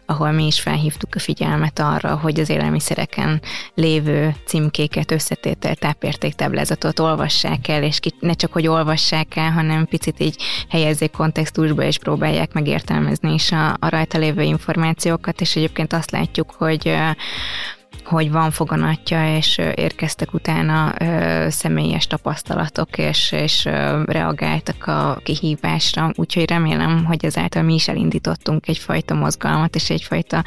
ahol mi is felhívtuk a figyelmet arra, hogy az élelmiszereken lévő címkéket, összetétel, tápértéktáblázatot olvassák el, és ne csak, hogy olvassák el, hanem picit így helyezzék kontextusba, és próbálják megértelmezni is a, a rajta lévő információkat, és egyébként azt látjuk, hogy hogy van foganatja, és érkeztek utána személyes tapasztalatok, és, és reagáltak a kihívásra, úgyhogy remélem, hogy ezáltal mi is elindítottunk egyfajta mozgalmat, és egyfajta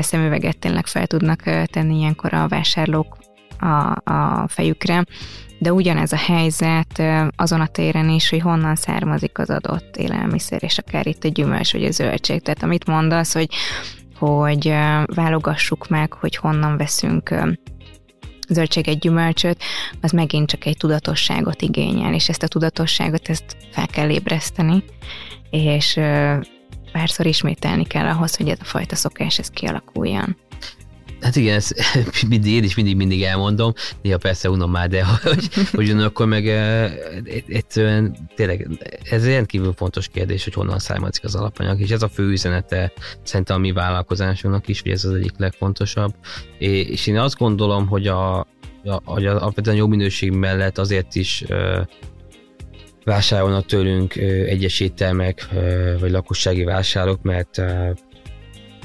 szemüveget tényleg fel tudnak tenni ilyenkor a vásárlók a, a fejükre, de ugyanez a helyzet azon a téren is, hogy honnan származik az adott élelmiszer, és akár itt a gyümölcs vagy a zöldség. Tehát amit mondasz, hogy hogy válogassuk meg, hogy honnan veszünk zöldséget, gyümölcsöt, az megint csak egy tudatosságot igényel, és ezt a tudatosságot ezt fel kell ébreszteni, és párszor ismételni kell ahhoz, hogy ez a fajta szokás ez kialakuljon. Hát igen, ezt mindig, én is mindig-mindig elmondom, néha persze unom már, de hogy, hogy akkor meg egyszerűen tényleg ez rendkívül fontos kérdés, hogy honnan származik az alapanyag, és ez a fő üzenete szerintem a mi vállalkozásunknak is, hogy ez az egyik legfontosabb. És én azt gondolom, hogy a, a, a, a, a jó minőség mellett azért is vásárolnak tőlünk egyes ételmek, vagy lakossági vásárok, mert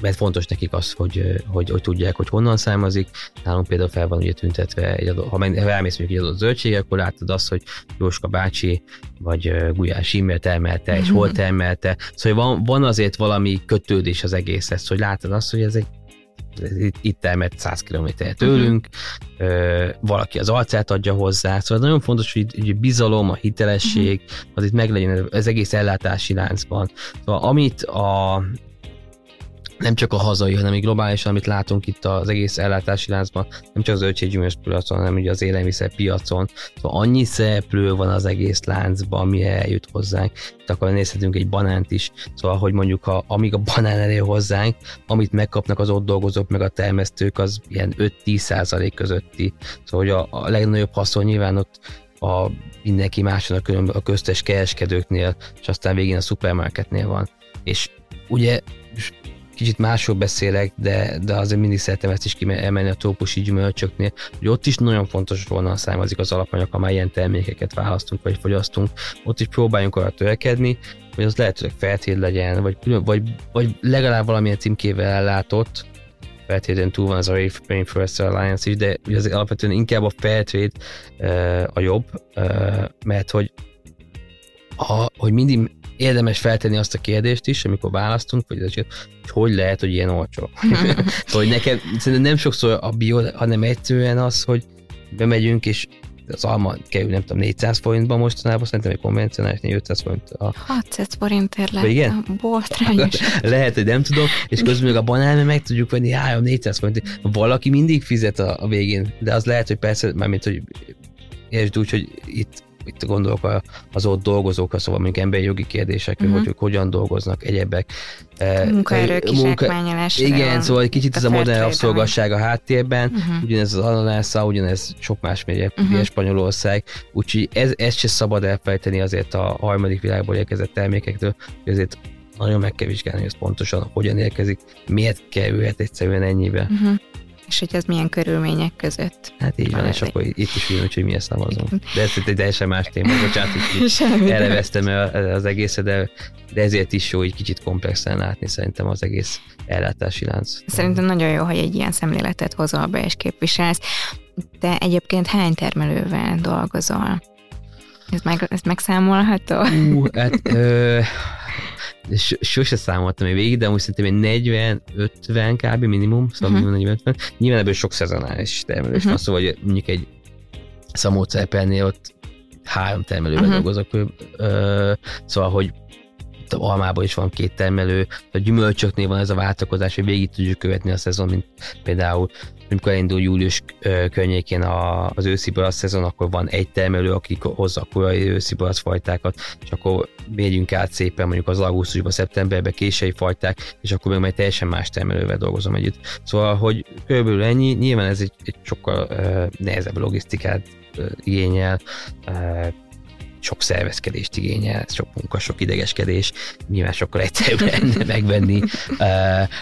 mert fontos nekik az, hogy, hogy, hogy tudják, hogy honnan származik. Nálunk például fel van ugye tüntetve, egy adott, ha elmész mondjuk egy adott zöldség, akkor látod azt, hogy Jóska bácsi vagy Gulyás Immel termelte, és hol termelte. Szóval van, van azért valami kötődés az egészhez, hogy látod azt, hogy ez egy itt, termett 100 km tőlünk, uh-huh. valaki az arcát adja hozzá, szóval nagyon fontos, hogy, hogy bizalom, a hitelesség, uh-huh. az itt meglegyen az egész ellátási láncban. Szóval amit a, nem csak a hazai, hanem így globálisan, amit látunk itt az egész ellátási láncban, nem csak az zöldséggyümölcs piacon, hanem ugye az élelmiszer piacon. Szóval annyi szereplő van az egész láncban, ami eljut hozzánk. Itt akkor nézhetünk egy banánt is. Szóval, hogy mondjuk ha, amíg a banán elé hozzánk, amit megkapnak az ott dolgozók, meg a termesztők, az ilyen 5-10 százalék közötti. Szóval, hogy a, a legnagyobb haszon nyilván ott a mindenki máson a, a köztes kereskedőknél, és aztán végén a szupermarketnél van. És ugye kicsit másról beszélek, de, de azért mindig szeretem ezt is kiemelni a trópusi gyümölcsöknél, hogy ott is nagyon fontos volna származik az alapanyag, ha már ilyen termékeket választunk vagy fogyasztunk, ott is próbáljunk arra törekedni, hogy az lehetőleg feltét legyen, vagy, vagy, vagy legalább valamilyen címkével ellátott, feltétlenül túl van az a Rainforest Alliance is, de ugye az alapvetően inkább a Fairtrade uh, a jobb, uh, mert hogy ha, hogy mindig érdemes feltenni azt a kérdést is, amikor választunk, hogy, hogy hogy lehet, hogy ilyen olcsó. hogy nekem szerintem nem sokszor a bio, hanem egyszerűen az, hogy bemegyünk, és az alma kerül, nem tudom, 400 forintba mostanában, szerintem egy konvencionális 500 forint. A... 600 forintért lehet igen? a botrányos. lehet, hogy nem tudom, és közben meg a banán meg tudjuk venni 3-400 forint. Valaki mindig fizet a, a végén, de az lehet, hogy persze, mármint, hogy értsd úgy, hogy itt itt gondolok az ott dolgozókra, szóval mondjuk emberi jogi kérdések, uh-huh. hogy ők hogyan dolgoznak, egyebek. Munkaerő e, munka, Igen, szóval egy kicsit ez a modern rabszolgasság a háttérben, uh-huh. ugyanez az ananásza, ugyanez sok más mérje, uh-huh. Spanyolország, úgyhogy ez, ezt se szabad elfejteni azért a harmadik világból érkezett termékektől, ezért nagyon meg kell vizsgálni, hogy ez pontosan hogyan érkezik, miért kerülhet egyszerűen ennyibe. Uh-huh és hogy ez milyen körülmények között. Hát így van, van és akkor itt is jön, hogy milyen szavazunk. De ez egy teljesen más téma, bocsánat, hogy elevesztem az egészet, de, de ezért is jó, hogy kicsit komplexen látni szerintem az egész ellátási lánc. Szerintem nagyon jó, hogy egy ilyen szemléletet hozol be és képviselsz. De egyébként hány termelővel dolgozol? Ez, meg, ez megszámolható? Uh, hát, ö, sose számoltam még végig, de most szerintem egy 40-50 kb. minimum, szóval uh-huh. minimum 40-50. Nyilván ebből sok szezonális termelés uh-huh. van, szóval hogy mondjuk egy szamócerpernél ott három termelővel uh-huh. dolgozok, ö, szóval, hogy almában is van két termelő, a gyümölcsöknél van ez a váltakozás, hogy végig tudjuk követni a szezon, mint például amikor elindul július környékén az őszi szezon, akkor van egy termelő, aki hozza a korai őszi fajtákat, és akkor megyünk át szépen mondjuk az augusztusban, szeptemberben késői fajták, és akkor még majd teljesen más termelővel dolgozom együtt. Szóval, hogy körülbelül ennyi, nyilván ez egy, egy sokkal uh, nehezebb logisztikát uh, igényel, uh, sok szervezkedést igényel, sok munka, sok idegeskedés, nyilván sokkal egyszerűbb lenne megvenni uh,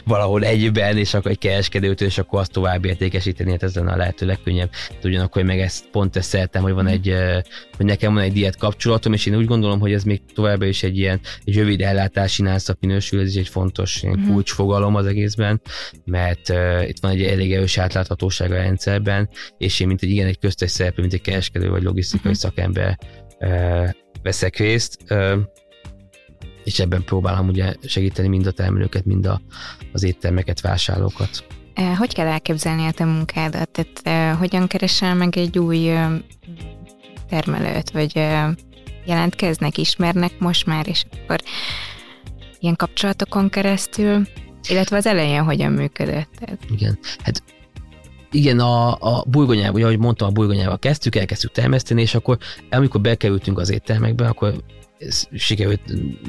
valahol egyben, és akkor egy kereskedőtől, és akkor azt tovább értékesíteni, hát ez lenne a lehető legkönnyebb. Ugyanakkor meg ezt pont ezt szeretem, hogy van egy, uh, hogy nekem van egy diét kapcsolatom, és én úgy gondolom, hogy ez még továbbra is egy ilyen egy rövid ellátási nászak minősül, ez is egy fontos ilyen uh-huh. kulcsfogalom az egészben, mert uh, itt van egy elég erős átláthatóság a rendszerben, és én mint egy igen egy köztes szereplő, mint egy kereskedő vagy logisztikai uh-huh. szakember veszek részt, és ebben próbálom ugye segíteni mind a termelőket, mind a, az éttermeket, vásárlókat. Hogy kell elképzelni a te munkádat? Tehát hogyan keresel meg egy új termelőt, vagy jelentkeznek, ismernek most már, és akkor ilyen kapcsolatokon keresztül, illetve az elején hogyan működött? Igen, hát igen, a, a burgonyával, ugye, ahogy mondtam, a burgonyával kezdtük, elkezdtük termeszteni, és akkor amikor bekerültünk az éttermekbe, akkor sikerült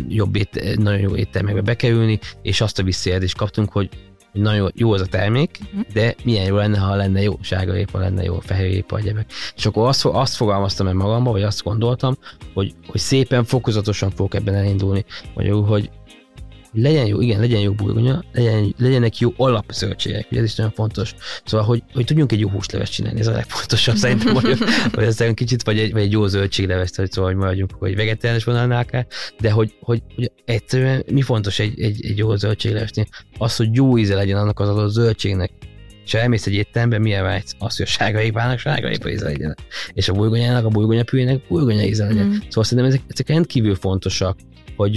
jobb ét, nagyon jó éttermekbe bekerülni, és azt a visszajelzést kaptunk, hogy nagyon jó az a termék, uh-huh. de milyen jó lenne, ha lenne jó sárgarépa, lenne jó fehérjépa, egyebek. És akkor azt, azt fogalmaztam meg magamba, vagy azt gondoltam, hogy, hogy szépen, fokozatosan fogok ebben elindulni, vagy hogy legyen jó, igen, legyen jó burgonya, legyen, legyenek jó alapzöldségek, ez is nagyon fontos. Szóval, hogy, hogy tudjunk egy jó húsleves csinálni, ez a legfontosabb szerintem, hogy, hogy ez kicsit, vagy egy, vagy egy jó zöldséglevest, hogy szóval, hogy maradjunk, hogy vegetáriánus vonalnál kell, de hogy, hogy, hogy egyszerűen mi fontos egy, egy, egy jó zöldséglevesnél? Az, hogy jó íze legyen annak az adott zöldségnek, és ha elmész egy étterembe, milyen vágysz? Az, hogy a sárga épának sárga épa íze legyen. És a burgonyának, a burgonyapűjének burgonya íze legyen. Mm. Szóval szerintem ezek, ezek rendkívül fontosak hogy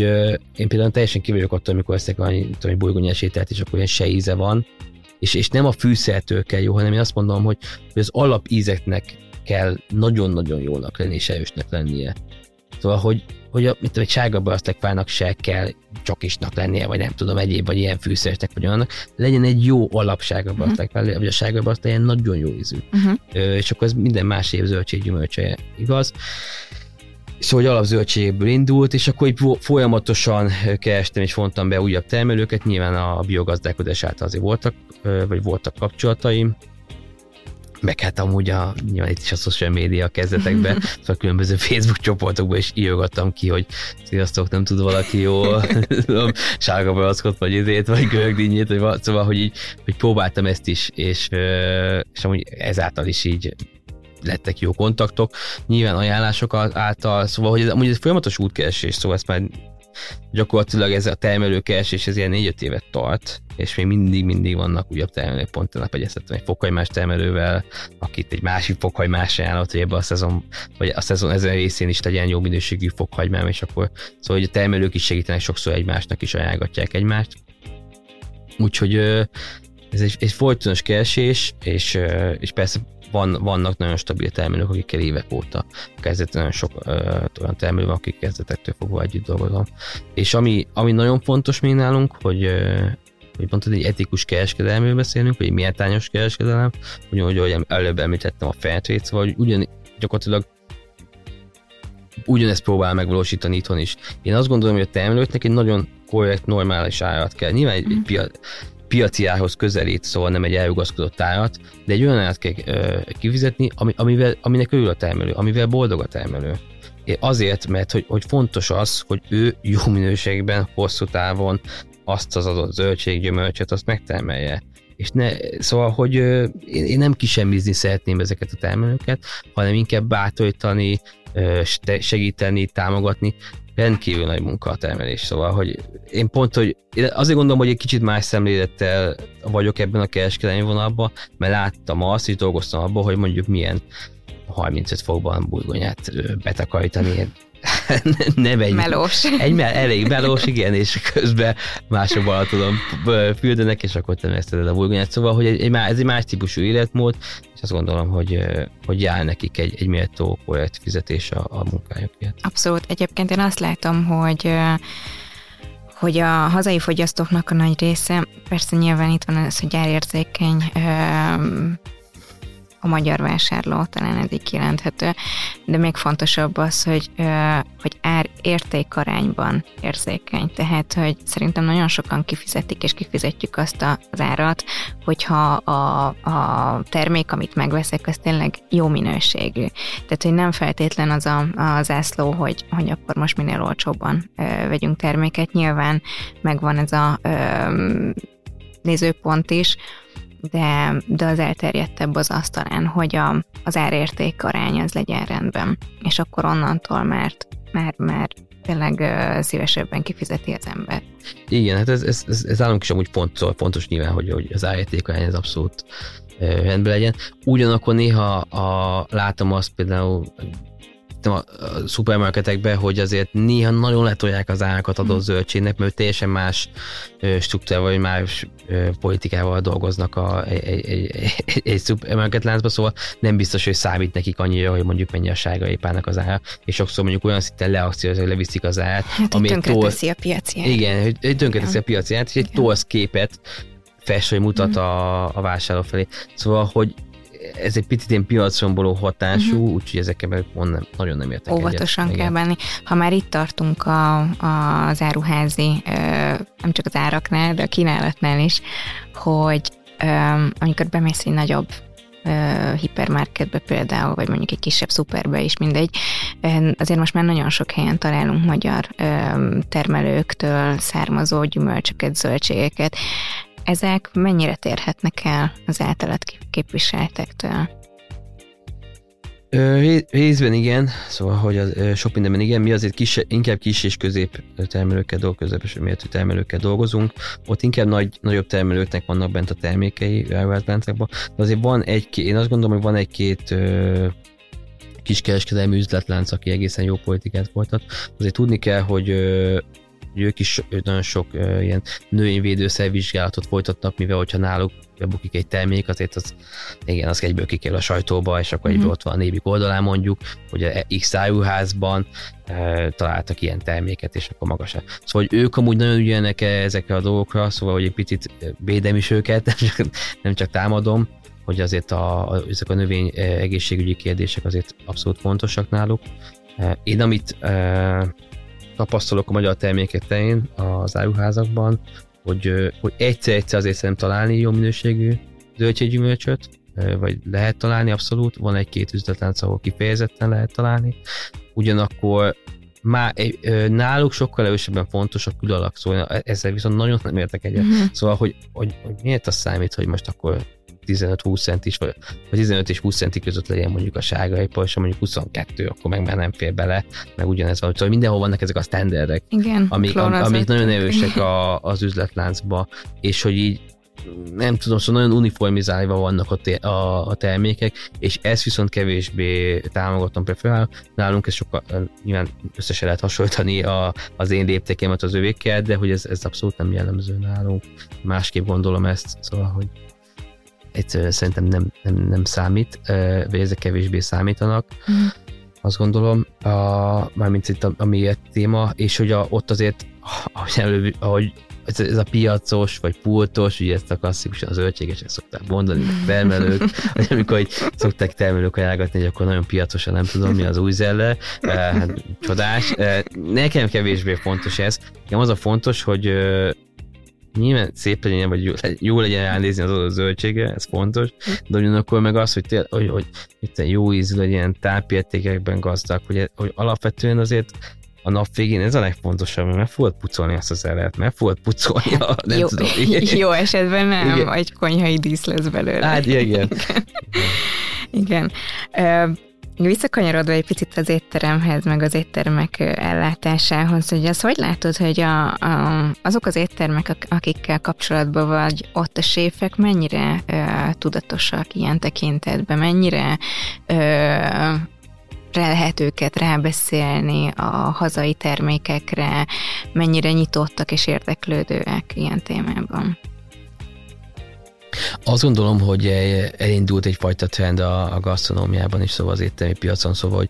én például teljesen kívülök attól, amikor eszek annyi, tudom, burgonyás ételt, és akkor ilyen se íze van, és, és nem a fűszertől kell jó, hanem én azt mondom, hogy, hogy az alapízeknek kell nagyon-nagyon jónak lenni, és erősnek lennie. Szóval, hogy, hogy a, mint egy sárga barasztekfának se kell csokisnak lennie, vagy nem tudom, egyéb, vagy ilyen fűszeresnek, vagy annak, legyen egy jó alap sárga barasztekfá, uh-huh. vagy a sárga barasztek nagyon jó ízű. Uh-huh. Ö, és akkor ez minden más év zöldség gyümölcse igaz szóval hogy alapzöldségből indult, és akkor így folyamatosan kerestem és fontam be újabb termelőket, nyilván a biogazdálkodás által azért voltak, vagy voltak kapcsolataim, meg hát amúgy a, nyilván itt is a social média kezdetekben, szóval különböző Facebook csoportokban is írogattam ki, hogy sziasztok, nem tud valaki jó sárga barackot, vagy izét, vagy görögdínyét, vagy szóval, hogy így, hogy próbáltam ezt is, és, és amúgy ezáltal is így lettek jó kontaktok, nyilván ajánlások által, szóval, hogy ez, amúgy ez folyamatos útkeresés, szóval ezt már gyakorlatilag ez a termelőkeresés ez ilyen 4-5 évet tart, és még mindig-mindig vannak újabb termelők, pont tegnap egyeztettem egy fokhagymás termelővel, akit egy másik fokhagymás ajánlott, hogy ebbe a szezon, vagy a szezon ezen részén is legyen jó minőségű fokhagymám, és akkor szóval hogy a termelők is segítenek sokszor egymásnak is ajánlgatják egymást. Úgyhogy ez egy, egy folytonos keresés, és, és persze van, vannak nagyon stabil termelők, akikkel évek óta kezdett nagyon sok ö, olyan termelő van, akik kezdetektől fogva együtt dolgozom. És ami, ami nagyon fontos még nálunk, hogy ö, hogy mondtad, egy etikus kereskedelmről beszélünk, vagy egy méltányos kereskedelem, ugyanúgy, ahogy előbb említettem a Fairtrade, szóval hogy ugyan, gyakorlatilag ugyanezt próbál megvalósítani itthon is. Én azt gondolom, hogy a termelőknek egy nagyon korrekt, normális árat kell. Nyilván egy, egy mhm. piac, piaci árhoz közelít, szóval nem egy elrugaszkodott árat, de egy olyan árat kell kifizetni, ami, amivel, aminek örül a termelő, amivel boldog a termelő. Azért, mert hogy, hogy fontos az, hogy ő jó minőségben, hosszú távon azt az adott zöldséggyümölcsöt, azt megtermelje. És ne, szóval, hogy ö, én, én nem kisemmizni szeretném ezeket a termelőket, hanem inkább bátorítani, ö, segíteni, támogatni, rendkívül nagy munka a termelés, szóval, hogy én pont, hogy én azért gondolom, hogy egy kicsit más szemlélettel vagyok ebben a kereskedelmi vonalban, mert láttam azt, és dolgoztam abban, hogy mondjuk milyen 35 fokban burgonyát betakarítani, nem egy... Melós. Egy elég melós, igen, és közben másokban tudom fürdenek, és akkor termeszted a burgonyát. Szóval, hogy egy, egy, ez egy más típusú életmód, és azt gondolom, hogy, hogy jár nekik egy, egy méltó korrekt fizetés a, a munkájukért. Abszolút. Egyébként én azt látom, hogy hogy a hazai fogyasztóknak a nagy része, persze nyilván itt van ez, hogy gyárérzékeny a magyar vásárló, talán ez így kijelenthető, de még fontosabb az, hogy, hogy ár értékarányban érzékeny. Tehát, hogy szerintem nagyon sokan kifizetik, és kifizetjük azt az árat, hogyha a, a termék, amit megveszek, az tényleg jó minőségű. Tehát, hogy nem feltétlen az a, a zászló, hogy, hogy akkor most minél olcsóbban ö, vegyünk terméket. Nyilván megvan ez a ö, nézőpont is, de, de az elterjedtebb az asztalán, hogy a, az árérték arány az legyen rendben, és akkor onnantól már, már, már tényleg szívesebben kifizeti az ember. Igen, hát ez, ez, ez, ez állunk is amúgy fontos, fontos nyilván, hogy, hogy az árérték arány az abszolút rendben legyen. Ugyanakkor néha a, látom azt például a, a szupermarketekbe, hogy azért néha nagyon letolják az árakat adott mhm. zöldségnek, mert teljesen más struktúrával, vagy más politikával dolgoznak a, egy, egy, egy, egy szupermarket láncba, szóval nem biztos, hogy számít nekik annyira, hogy mondjuk mennyi a sárga épának az ára, és sokszor mondjuk olyan szinten leakcióznak, hogy leviszik az árat, hát, ami tönkreteszi a piaci Igen, hogy tönkreteszi a piaci és egy tolsz képet fest, hogy mutat mm. a, a vásárló felé. Szóval, hogy ez egy picit ilyen piacromboló hatású, uh-huh. úgyhogy ezekkel meg nem, nagyon nem értek Óvatosan egyet. kell bánni. Ha már itt tartunk a, a, az áruházi, nem csak az áraknál, de a kínálatnál is, hogy amikor bemész egy nagyobb hipermarketbe például, vagy mondjuk egy kisebb szuperbe is, mindegy. Azért most már nagyon sok helyen találunk magyar termelőktől származó gyümölcsöket, zöldségeket ezek mennyire térhetnek el az általad képviseltektől? Részben igen, szóval, hogy az, sok mindenben igen, mi azért kis, inkább kis és közép termelőkkel dolgozunk, közepes méretű termelőkkel dolgozunk, ott inkább nagy, nagyobb termelőknek vannak bent a termékei áruházláncokban, de azért van egy, én azt gondolom, hogy van egy-két kiskereskedelmi üzletlánc, aki egészen jó politikát folytat. Azért tudni kell, hogy hogy ők is nagyon sok ilyen növényvédőszervizsgálatot folytatnak, mivel hogyha náluk bukik egy termék, azért az, igen, az egyből kikerül a sajtóba, és akkor mm-hmm. egyből ott van a nébik oldalán mondjuk, hogy a X áruházban uh, találtak ilyen terméket, és akkor magas. Szóval, hogy ők amúgy nagyon ügyelnek ezekre a dolgokra, szóval, hogy egy picit védem is őket, nem csak, nem csak támadom, hogy azért a, a, ezek a növény egészségügyi kérdések azért abszolút fontosak náluk. Én amit tapasztalok a magyar termékek terén az áruházakban, hogy, hogy egyszer-egyszer azért szerintem találni jó minőségű zöldséggyümölcsöt, vagy lehet találni abszolút, van egy-két üzletlánc, ahol kifejezetten lehet találni, ugyanakkor már náluk sokkal erősebben fontos a külalak, szóval ezzel viszont nagyon nem értek egyet. Mm-hmm. Szóval, hogy, hogy, hogy miért az számít, hogy most akkor 15-20 centis, vagy, vagy 15 és 20 centi között legyen mondjuk a sárga és mondjuk 22, akkor meg már nem fér bele, meg ugyanez van. Szóval mindenhol vannak ezek a standardek, Igen, amik, am, amik nagyon erősek a, az üzletláncba, és hogy így nem tudom, szóval nagyon uniformizálva vannak a, te, a, a termékek, és ezt viszont kevésbé támogatom, preferálom. Nálunk ez sokkal, nyilván összesen lehet hasonlítani a, az én léptékemet az övékkel, de hogy ez, ez abszolút nem jellemző nálunk. Másképp gondolom ezt, szóval, hogy egyszerűen szerintem nem, nem, nem számít, vagy ezek kevésbé számítanak. Mm. Azt gondolom, a, mármint itt a, a miért téma, és hogy a, ott azért, ahogy, előbb, ahogy ez, ez a piacos, vagy pultos, ugye ezt a klasszikusan az zöldségesek szokták mondani, meg termelők, vagy amikor így szokták termelők ajánlgatni, hogy akkor nagyon piacosan nem tudom, mi az új zelle, hát, csodás. Nekem kevésbé fontos ez. Nekem az a fontos, hogy nyilván szép legyen, vagy jó, jó legyen elnézni az adott zöldsége, ez fontos, de ugyanakkor meg az, hogy, tél, hogy, hogy hogy jó íz legyen, tápértékekben gazdag, hogy, hogy alapvetően azért a nap végén ez a legfontosabb, mert fogod pucolni azt az elet, mert fogod pucolni a, nem jó, tudom. Jó esetben nem, igen. egy konyhai dísz lesz belőle. Hát igen. igen. igen. igen. Visszakanyarodva egy picit az étteremhez, meg az éttermek ellátásához, hogy az hogy látod, hogy a, a, azok az éttermek, akikkel kapcsolatban vagy, ott a séfek mennyire ö, tudatosak ilyen tekintetben, mennyire ö, rá lehet őket rábeszélni a hazai termékekre, mennyire nyitottak és érdeklődőek ilyen témában? Azt gondolom, hogy elindult egyfajta trend a, a gasztronómiában is, szóval az éttermi piacon, szóval, hogy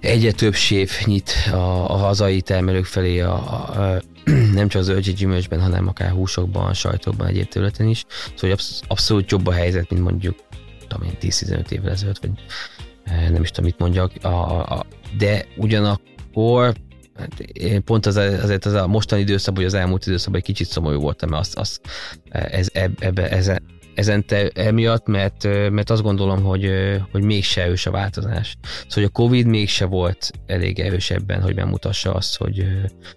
egyre több séf nyit a, a hazai termelők felé a, a, a nem csak az gyümölcsben, hanem akár húsokban, sajtokban, egyéb területen is. Szóval absz- abszolút jobb a helyzet, mint mondjuk tudom én, 10-15 évvel ezelőtt, vagy nem is tudom, mit mondjak, a, a, de ugyanakkor Hát én pont az, azért az a mostani időszakban, vagy az elmúlt időszakban egy kicsit szomorú voltam, mert azt, azt ez, ebbe, ez, ezen te, emiatt, mert, mert azt gondolom, hogy, hogy mégse erős a változás. Szóval a Covid mégse volt elég erős ebben, hogy bemutassa azt, hogy,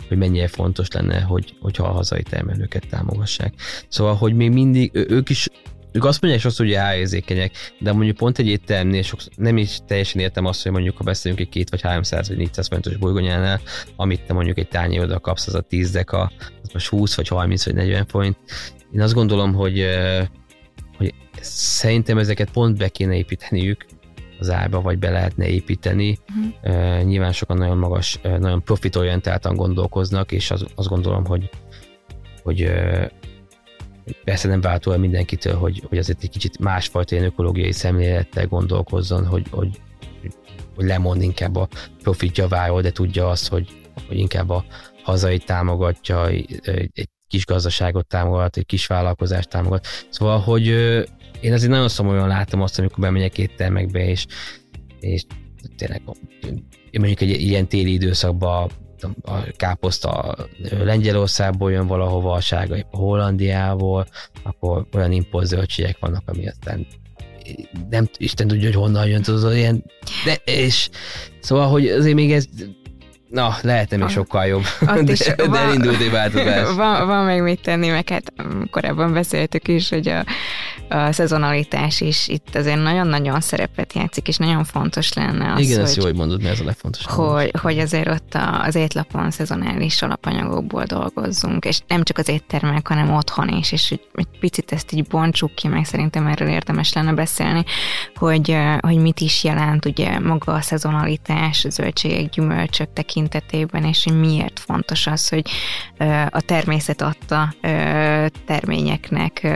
hogy mennyire fontos lenne, hogy, hogyha a hazai termelőket támogassák. Szóval, hogy még mindig, ők is ők azt mondják sokszor, hogy árérzékenyek, de mondjuk pont egy étteremnél sokszor, nem is teljesen értem azt, hogy mondjuk ha beszélünk egy két vagy 300 vagy 400 forintos bolygonyánál, amit te mondjuk egy tányér oda kapsz, az a 10 deka, az most 20 vagy 30 vagy 40 forint. Én azt gondolom, hogy, hogy szerintem ezeket pont be kéne építeniük az árba, vagy be lehetne építeni. Uh-huh. Uh, nyilván sokan nagyon magas, nagyon profitorientáltan gondolkoznak, és az, azt gondolom, hogy hogy persze nem váltó el mindenkitől, hogy, hogy azért egy kicsit másfajta ilyen ökológiai szemlélettel gondolkozzon, hogy, hogy, hogy lemond inkább a profit javáról, de tudja azt, hogy, hogy inkább a hazai támogatja, egy kis gazdaságot támogat, egy kis vállalkozást támogat. Szóval, hogy én azért nagyon szomorúan látom azt, amikor bemegyek éttermekbe, és, és tényleg én mondjuk egy ilyen téli időszakban a káposzta Lengyelországból jön valahova, a sárga Hollandiából, akkor olyan import zöldségek vannak, ami aztán nem, Isten tudja, hogy honnan jön, tudod, ilyen, de, és szóval, hogy azért még ez Na, lehetne még sokkal jobb, de, de van, elindult egy változás. Van, van még mit tenni, meg hát korábban beszéltük is, hogy a, a szezonalitás is itt azért nagyon-nagyon szerepet játszik, és nagyon fontos lenne az, Igen, hogy, ezt jó, hogy mondod, mert ez a legfontosabb. Hogy, hogy azért ott az étlapon szezonális alapanyagokból dolgozzunk, és nem csak az éttermek, hanem otthon is, és hogy egy picit ezt így bontsuk ki, meg szerintem erről érdemes lenne beszélni, hogy, hogy mit is jelent ugye maga a szezonalitás, a zöldségek, gyümölcsök tekintetében, és hogy miért fontos az, hogy a természet adta terményeknek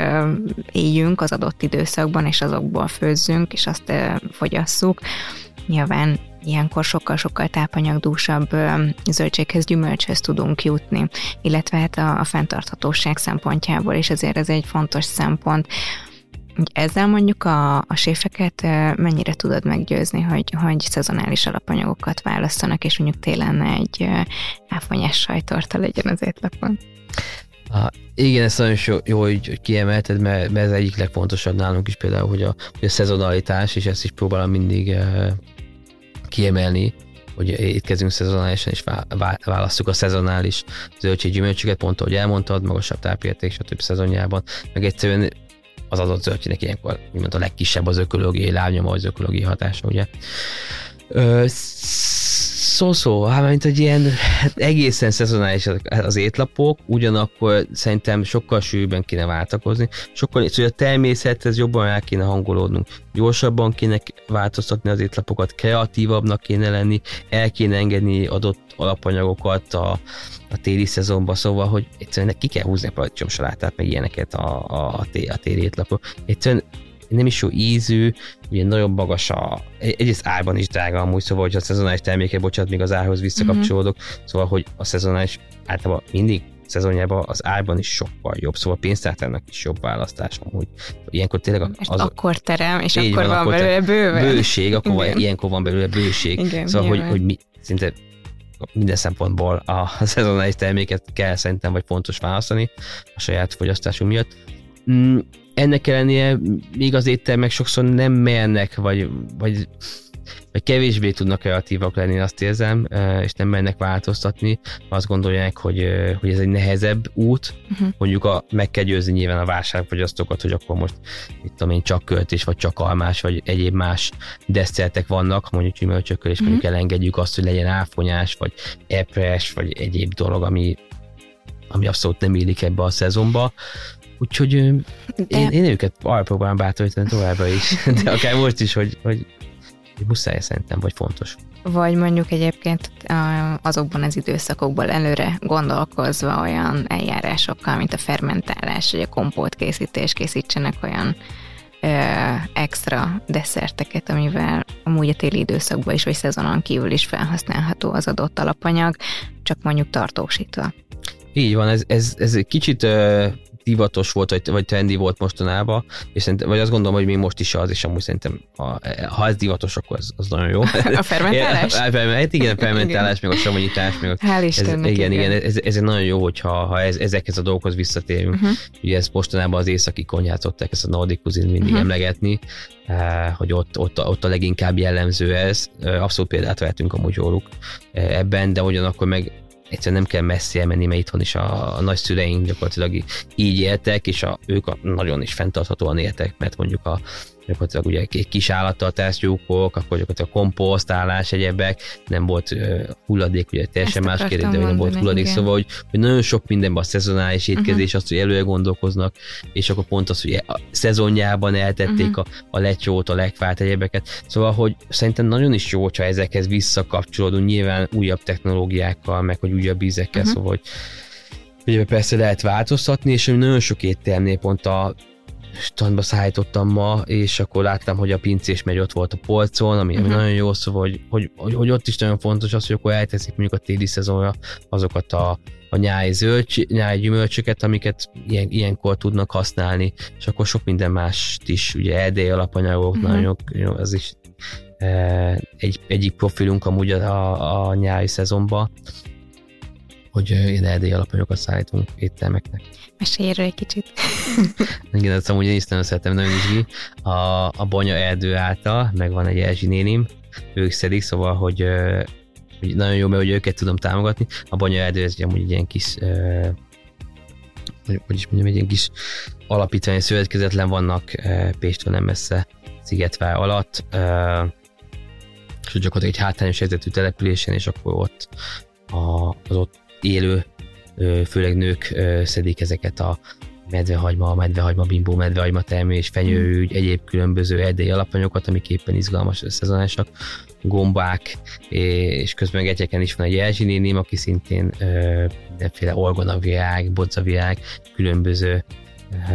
éljünk az adott időszakban, és azokból főzzünk, és azt fogyasszuk. Nyilván ilyenkor sokkal-sokkal tápanyagdúsabb zöldséghez, gyümölcshez tudunk jutni, illetve hát a, a fenntarthatóság szempontjából is azért ez egy fontos szempont. Ezzel mondjuk a, a séfeket mennyire tudod meggyőzni, hogy, hogy szezonális alapanyagokat választanak, és mondjuk télen egy áfonyás sajtorta legyen az étlapon? Ah, igen, ez nagyon jó, jó hogy kiemelted, mert, mert ez egyik legfontosabb nálunk is például, hogy a, hogy a szezonalitás, és ezt is próbálom mindig uh, kiemelni, hogy étkezünk szezonálisan, és választjuk a szezonális zöldséggyümölcsöket, pont ahogy elmondtad, magasabb tápérték, stb. szezonjában, meg egyszerűen az adott zöldségnek ilyenkor, mint a legkisebb az ökológiai lábnyoma, az ökológiai hatása, ugye. Ö, szó-szó, hát mint egy ilyen hát egészen szezonális az étlapok, ugyanakkor szerintem sokkal sűrűbben kéne váltakozni, sokkal, szóval a természethez jobban el kéne hangolódnunk, gyorsabban kéne változtatni az étlapokat, kreatívabbnak kéne lenni, el kéne engedni adott alapanyagokat a, a téli szezonban, szóval, hogy egyszerűen ki kell húzni a paradicsomsalátát, meg ilyeneket a, a, a, té, a téli étlapok. Egyszerűen nem is jó ízű, ugye nagyon magas a, egyrészt árban is drága amúgy, szóval, hogy a szezonális termékek, bocsánat, még az árhoz visszakapcsolódok, mm-hmm. szóval, hogy a szezonális általában mindig szezonjában az árban is sokkal jobb, szóval pénztártának is jobb választás amúgy. Ilyenkor tényleg az... akkor terem, és akkor van, van akkor belőle bőven. Bőség, akkor van, ilyenkor van belőle bőség. Igen, szóval, hogy, hogy mi, szinte minden szempontból a szezonális terméket kell szerintem, vagy fontos választani a saját fogyasztásunk miatt. Ennek ellenére még az éttermek sokszor nem mernek, vagy, vagy, vagy kevésbé tudnak kreatívak lenni, azt érzem, és nem mennek változtatni. Azt gondolják, hogy, hogy ez egy nehezebb út, uh-huh. mondjuk a, meg kell győzni nyilván a vásárfogyasztókat, hogy akkor most itt tudom én, csak költés, vagy csak almás, vagy egyéb más desszertek vannak, mondjuk gyümölcsökkel, és uh-huh. mondjuk elengedjük azt, hogy legyen áfonyás, vagy epres, vagy egyéb dolog, ami ami abszolút nem illik ebbe a szezonba. Úgyhogy én, én őket arra próbálom bátorítani továbbra is, de akár most is, hogy, hogy, muszáj szerintem, vagy fontos. Vagy mondjuk egyébként azokban az időszakokban előre gondolkozva olyan eljárásokkal, mint a fermentálás, vagy a kompót készítés, készítsenek olyan ö, extra desszerteket, amivel amúgy a téli időszakban is, vagy szezonon kívül is felhasználható az adott alapanyag, csak mondjuk tartósítva. Így van, ez, ez, ez egy kicsit divatos volt, vagy, vagy trendi volt mostanában, és szerintem, vagy azt gondolom, hogy még most is az, és amúgy szerintem, ha, ha ez divatos, akkor az, az nagyon jó. A fermentálás? Hát igen, a fermentálás, meg a savanyítás, meg a, Hál' Istennek, ez, igen, igen, ez, ez, nagyon jó, hogyha ha ez, ezekhez a dolgokhoz visszatérünk. Uh-huh. Ugye ezt mostanában az északi konyhát szokták ezt a Nordic cuisine mindig uh-huh. emlegetni, eh, hogy ott, ott, ott a leginkább jellemző ez. Eh, abszolút példát vehetünk amúgy róluk eh, ebben, de ugyanakkor meg egyszerűen nem kell messzi elmenni, mert itthon is a, a nagyszüleink gyakorlatilag így éltek, és a, ők a, nagyon is fenntarthatóan éltek, mert mondjuk a gyakorlatilag ugye egy kis állattartásgyúkok, akkor gyakorlatilag komposztálás, egyebek, nem volt uh, hulladék, ugye teljesen más kérdés, de nem volt hulladék, igen. szóval, hogy, hogy nagyon sok mindenben a szezonális mhm. étkezés, uh-huh. azt, hogy előre gondolkoznak, és akkor pont az, hogy a szezonjában eltették uh-huh. a, a lecsót, a lekvát, egyebeket, szóval, hogy szerintem nagyon is jó, ha ezekhez visszakapcsolódunk, nyilván újabb technológiákkal, meg hogy újabb ízekkel, uh-huh. szóval, hogy Ugye persze lehet változtatni, és nagyon sok éttermnél pont a standba szállítottam ma, és akkor láttam, hogy a pincés megy ott volt a polcon, ami, uh-huh. nagyon jó, szóval, hogy, hogy, hogy, hogy, ott is nagyon fontos az, hogy akkor elteszik mondjuk a téli szezonra azokat a, a nyári, zöld, nyári gyümölcsöket, amiket ilyen, ilyenkor tudnak használni, és akkor sok minden mást is, ugye erdély alapanyagok, uh-huh. nagyon jó, az is e, egy, egyik profilunk amúgy a, a nyári szezonban, hogy ilyen erdély alapanyagokat szállítunk éttermeknek. Mesélj egy kicsit. Igen, azt amúgy én is nagyon szeretem, nagyon izgi. A, a Banya erdő által, meg van egy Erzsi nénim, ők szedik, szóval, hogy, hogy nagyon jó, mert hogy őket tudom támogatni. A Banya erdő, ez amúgy egy ilyen kis hogy is mondjam, egy ilyen kis alapítvány szövetkezetlen vannak Péstől nem messze Szigetvár alatt, és gyakorlatilag egy hátrányos helyzetű településen, és akkor ott a, az ott élő főleg nők szedik ezeket a medvehagyma, medvehagyma, bimbó, medvehagyma termés, fenyőügy, egyéb különböző erdélyi alapanyagokat, amik éppen izgalmas szezonásak, gombák, és közben egyeken is van egy Erzsi aki szintén mindenféle orgonavirág, bodzavirág, különböző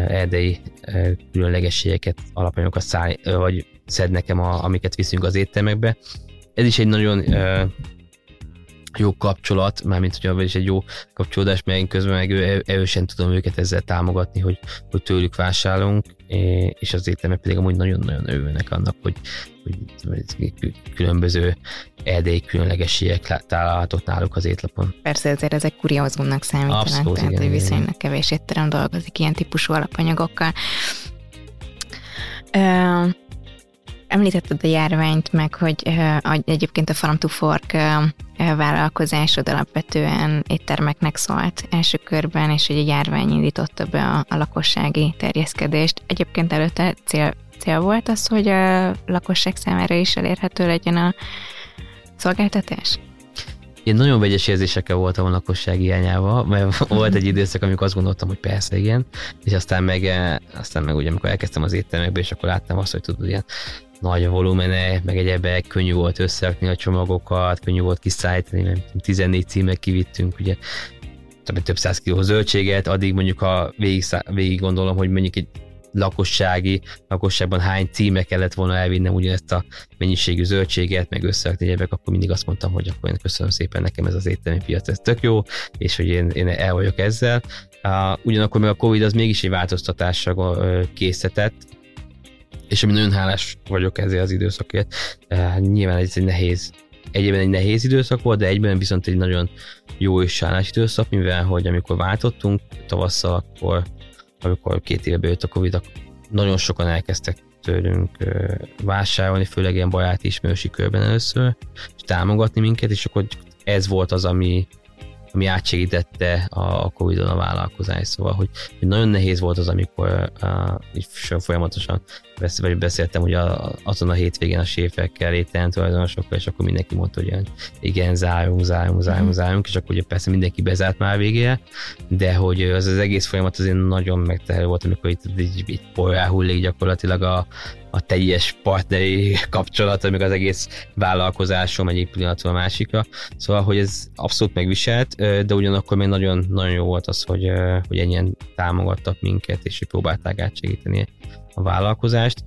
erdei különlegességeket, alapanyagokat száll, vagy szed nekem, a, amiket viszünk az éttermekbe. Ez is egy nagyon jó kapcsolat, mármint hogyha is egy jó kapcsolódás, mert én közben meg erősen tudom őket ezzel támogatni, hogy, hogy tőlük vásárolunk, és az éttermek pedig amúgy nagyon-nagyon örülnek annak, hogy, hogy különböző erdélyi különlegességek találhatók náluk az étlapon. Persze ezért ezek kuriózumnak számítanak, Abszolút, tehát igen, hogy viszonylag igen. kevés étterem dolgozik ilyen típusú alapanyagokkal. Említetted a járványt, meg hogy egyébként a Farm to Fork vállalkozásod alapvetően éttermeknek szólt első körben, és hogy a járvány indította be a, a lakossági terjeszkedést. Egyébként előtte cél, cél volt az, hogy a lakosság számára is elérhető legyen a szolgáltatás? Én nagyon vegyes érzésekkel voltam a lakosság hiányával, mert volt egy időszak, amikor azt gondoltam, hogy persze igen, és aztán meg, aztán meg ugye, amikor elkezdtem az éttermekbe, és akkor láttam azt, hogy tudod, ilyen nagy a volumene, meg egyebek, könnyű volt összerakni a csomagokat, könnyű volt kiszállítani, mert 14 címek kivittünk, ugye több száz kiló zöldséget, addig mondjuk ha végig, végig gondolom, hogy mondjuk egy lakossági, lakosságban hány címe kellett volna elvinnem ugyanezt a mennyiségű zöldséget, meg összerakni egyebek, akkor mindig azt mondtam, hogy akkor én köszönöm szépen nekem ez az éttermi piac, ez tök jó, és hogy én, én el vagyok ezzel. Uh, ugyanakkor meg a Covid az mégis egy változtatásra készített, és ami nagyon hálás vagyok ezért az időszakért. Uh, nyilván ez egy nehéz, egyben egy nehéz időszak volt, de egyben viszont egy nagyon jó és hálás időszak, mivel hogy amikor váltottunk tavasszal, akkor amikor két évbe jött a Covid, nagyon sokan elkezdtek tőlünk vásárolni, főleg ilyen baráti ismerősi körben először, és támogatni minket, és akkor ez volt az, ami, ami átsegítette a Covid-on a vállalkozás. Szóval, hogy, hogy nagyon nehéz volt az, amikor uh, folyamatosan vagy beszéltem ugye azon a hétvégén a séfekkel, ételen tulajdonosokkal, és akkor mindenki mondta, hogy igen, zárunk, zárunk, zárunk, mhm. zárunk, és akkor ugye persze mindenki bezárt már végére, de hogy az az egész folyamat azért nagyon megtehelő volt, amikor itt így, így hullik gyakorlatilag a, a teljes partneri kapcsolat, amíg az egész vállalkozásom egyik pillanatról a másikra. Szóval, hogy ez abszolút megviselt, de ugyanakkor még nagyon, nagyon jó volt az, hogy, hogy ennyien támogattak minket, és hogy próbálták átsegíteni a vállalkozást.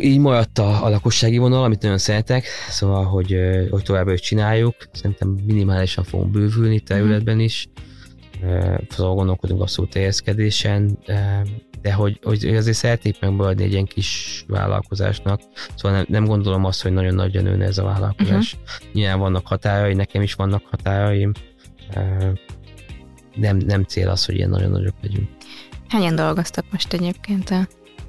Így maradt a, a lakossági vonal, amit nagyon szeretek, szóval, hogy, hogy továbbra is csináljuk. Szerintem minimálisan fogunk bővülni területben is. Szóval gondolkodunk abszolút teljeskedésen, de hogy, hogy azért szeretnék megmaradni egy ilyen kis vállalkozásnak, szóval nem, nem gondolom azt, hogy nagyon nagyan nőne ez a vállalkozás. Uh-huh. Nyilván vannak határai, nekem is vannak határaim, nem, nem cél az, hogy ilyen nagyon nagyok legyünk. Hányan dolgoztak most egyébként a